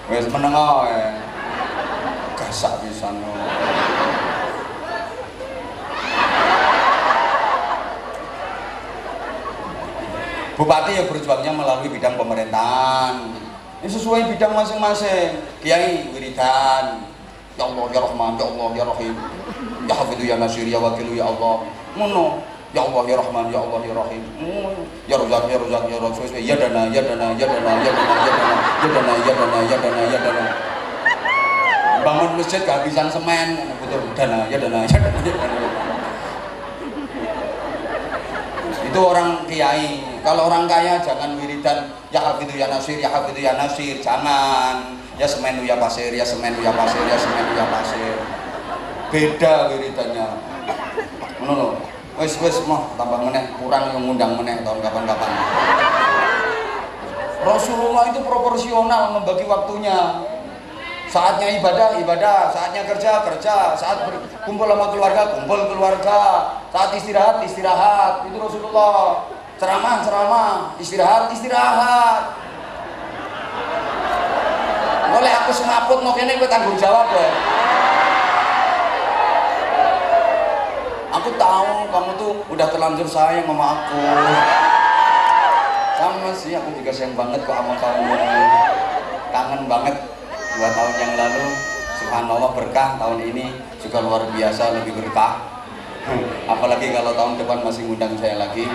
A: wes menengah ya gasak pisan Bupati ya berjuangnya melalui bidang pemerintahan. Ini sesuai bidang masing-masing. Kiai wiridan. Ya Allah ya Rahman ya Allah ya Rahim. Ya Hafidhu ya Nasir ya Wakilu ya Allah. Ngono. Ya Allah ya Rahman ya Allah ya Rahim. Ya Razak ya Razak ya Razak ya dana ya dana ya dana ya dana ya dana ya dana ya dana ya dana ya dana bangun masjid kehabisan semen betul dana ya dana dana itu orang kiai. Kalau orang kaya jangan wiridan ya hafidhu ya nasir ya hafidhu ya nasir. Jangan. Ya semenu ya pasir ya semenu ya pasir ya semenu ya pasir. Beda wiridannya. Lho. Wis wis mah tambah meneh kurang yang ngundang meneh tahun kapan-kapan. Rasulullah itu proporsional membagi waktunya saatnya ibadah ibadah. Saatnya kerja kerja. Saat kumpul sama keluarga kumpul keluarga. Saat istirahat istirahat. Itu Rasulullah. Ceramah ceramah. Istirahat istirahat. Boleh aku semaput no kene gue tanggung jawab ya aku tahu kamu tuh udah terlanjur sayang sama aku. Sama sih aku juga sayang banget kok sama kamu. Kangen banget dua tahun yang lalu subhanallah berkah. Tahun ini juga luar biasa lebih berkah. Apalagi kalau tahun depan masih ngundang saya lagi.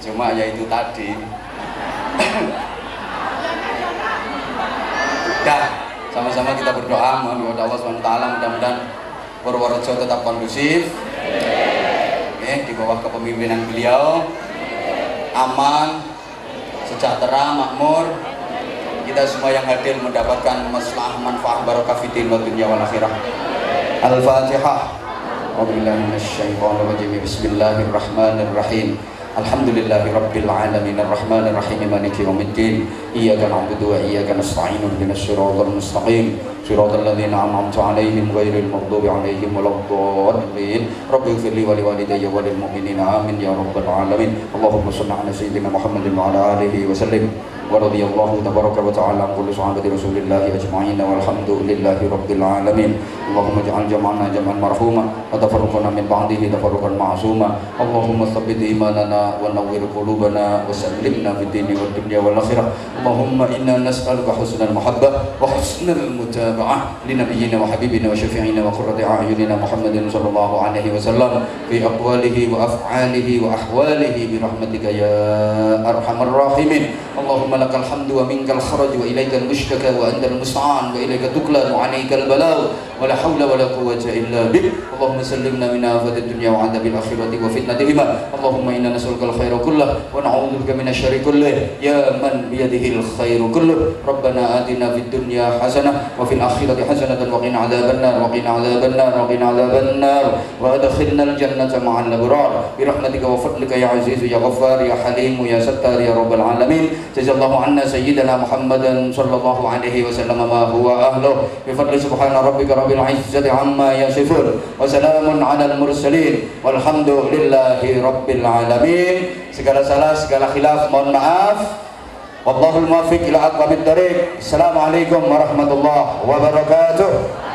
A: Cuma ya itu tadi. Dah sama-sama kita berdoa. Mohon kepada Allah SWT mudah-mudahan Purworejo tetap kondusif. Eh, di bawah kepemimpinan beliau. Aman sejahtera makmur kita semua yang hadir mendapatkan masalah manfaat barokah fitin wa dunya wal akhirah. Al-Fatihah. Bismillahirrahmanirrahim. Alhamdulillahi Rabbil Alamin. Ar-Rahman Ar-Rahim Maliki Yawmiddin. Iyaka na'budu wa iyaka nasta'in. Ihdinas siratal mustaqim. Siratal ladzina an'amta 'alaihim ghairil maghdubi 'alaihim waladdallin. Rabbi ighfir li wa liwalidayya wa lil mu'minina. Amin ya rabbal alamin. Allahumma shalli 'ala sayyidina Muhammadin wa 'ala alihi wa sallim ورضي الله تبارك وتعالى عن كل صحابة رسول الله أجمعين والحمد لله رب العالمين. اللهم اجعل جمعنا جمعا مرحوما وتفرقنا من بعده تفرقا معصوما. اللهم ثبت إيماننا ونور قلوبنا وسلمنا في الدين والدنيا والآخرة. اللهم إنا نسألك حسن المحبة وحسن المتابعة لنبينا وحبيبنا وشفيعنا وقرة أعيننا محمد صلى الله عليه وسلم. في أقواله وأفعاله وأحواله برحمتك يا أرحم الراحمين. اللهم لك الحمد ومنك الخرج وإليك المشتكى وأنت المستعان وإليك تكلى وعليك البلاء ولا حول ولا قوة إلا بك. اللهم سلمنا من آفة الدنيا وعذاب الآخرة وفتنتهما. اللهم إنا نسألك الخير كله ونعوذ بك من الشر كله. يا من بيده الخير كله. ربنا آتنا في الدنيا حسنة وفي الآخرة حسنة وقنا عذاب النار وقنا عذاب النار وقنا عذاب النار. وأدخلنا الجنة مع الأبرار. برحمتك وفضلك يا عزيز يا غفار يا حليم يا ستار يا رب العالمين. جزا الله عنا سيدنا محمدا صلى الله عليه وسلم ما هو أهله بفضل سبحان ربك رب العزة عما يصفون وسلام على المرسلين والحمد لله رب العالمين segala salah segala khilaf mohon maaf Wallahul muwaffiq ila aqwamit thariq. Assalamualaikum warahmatullahi wabarakatuh.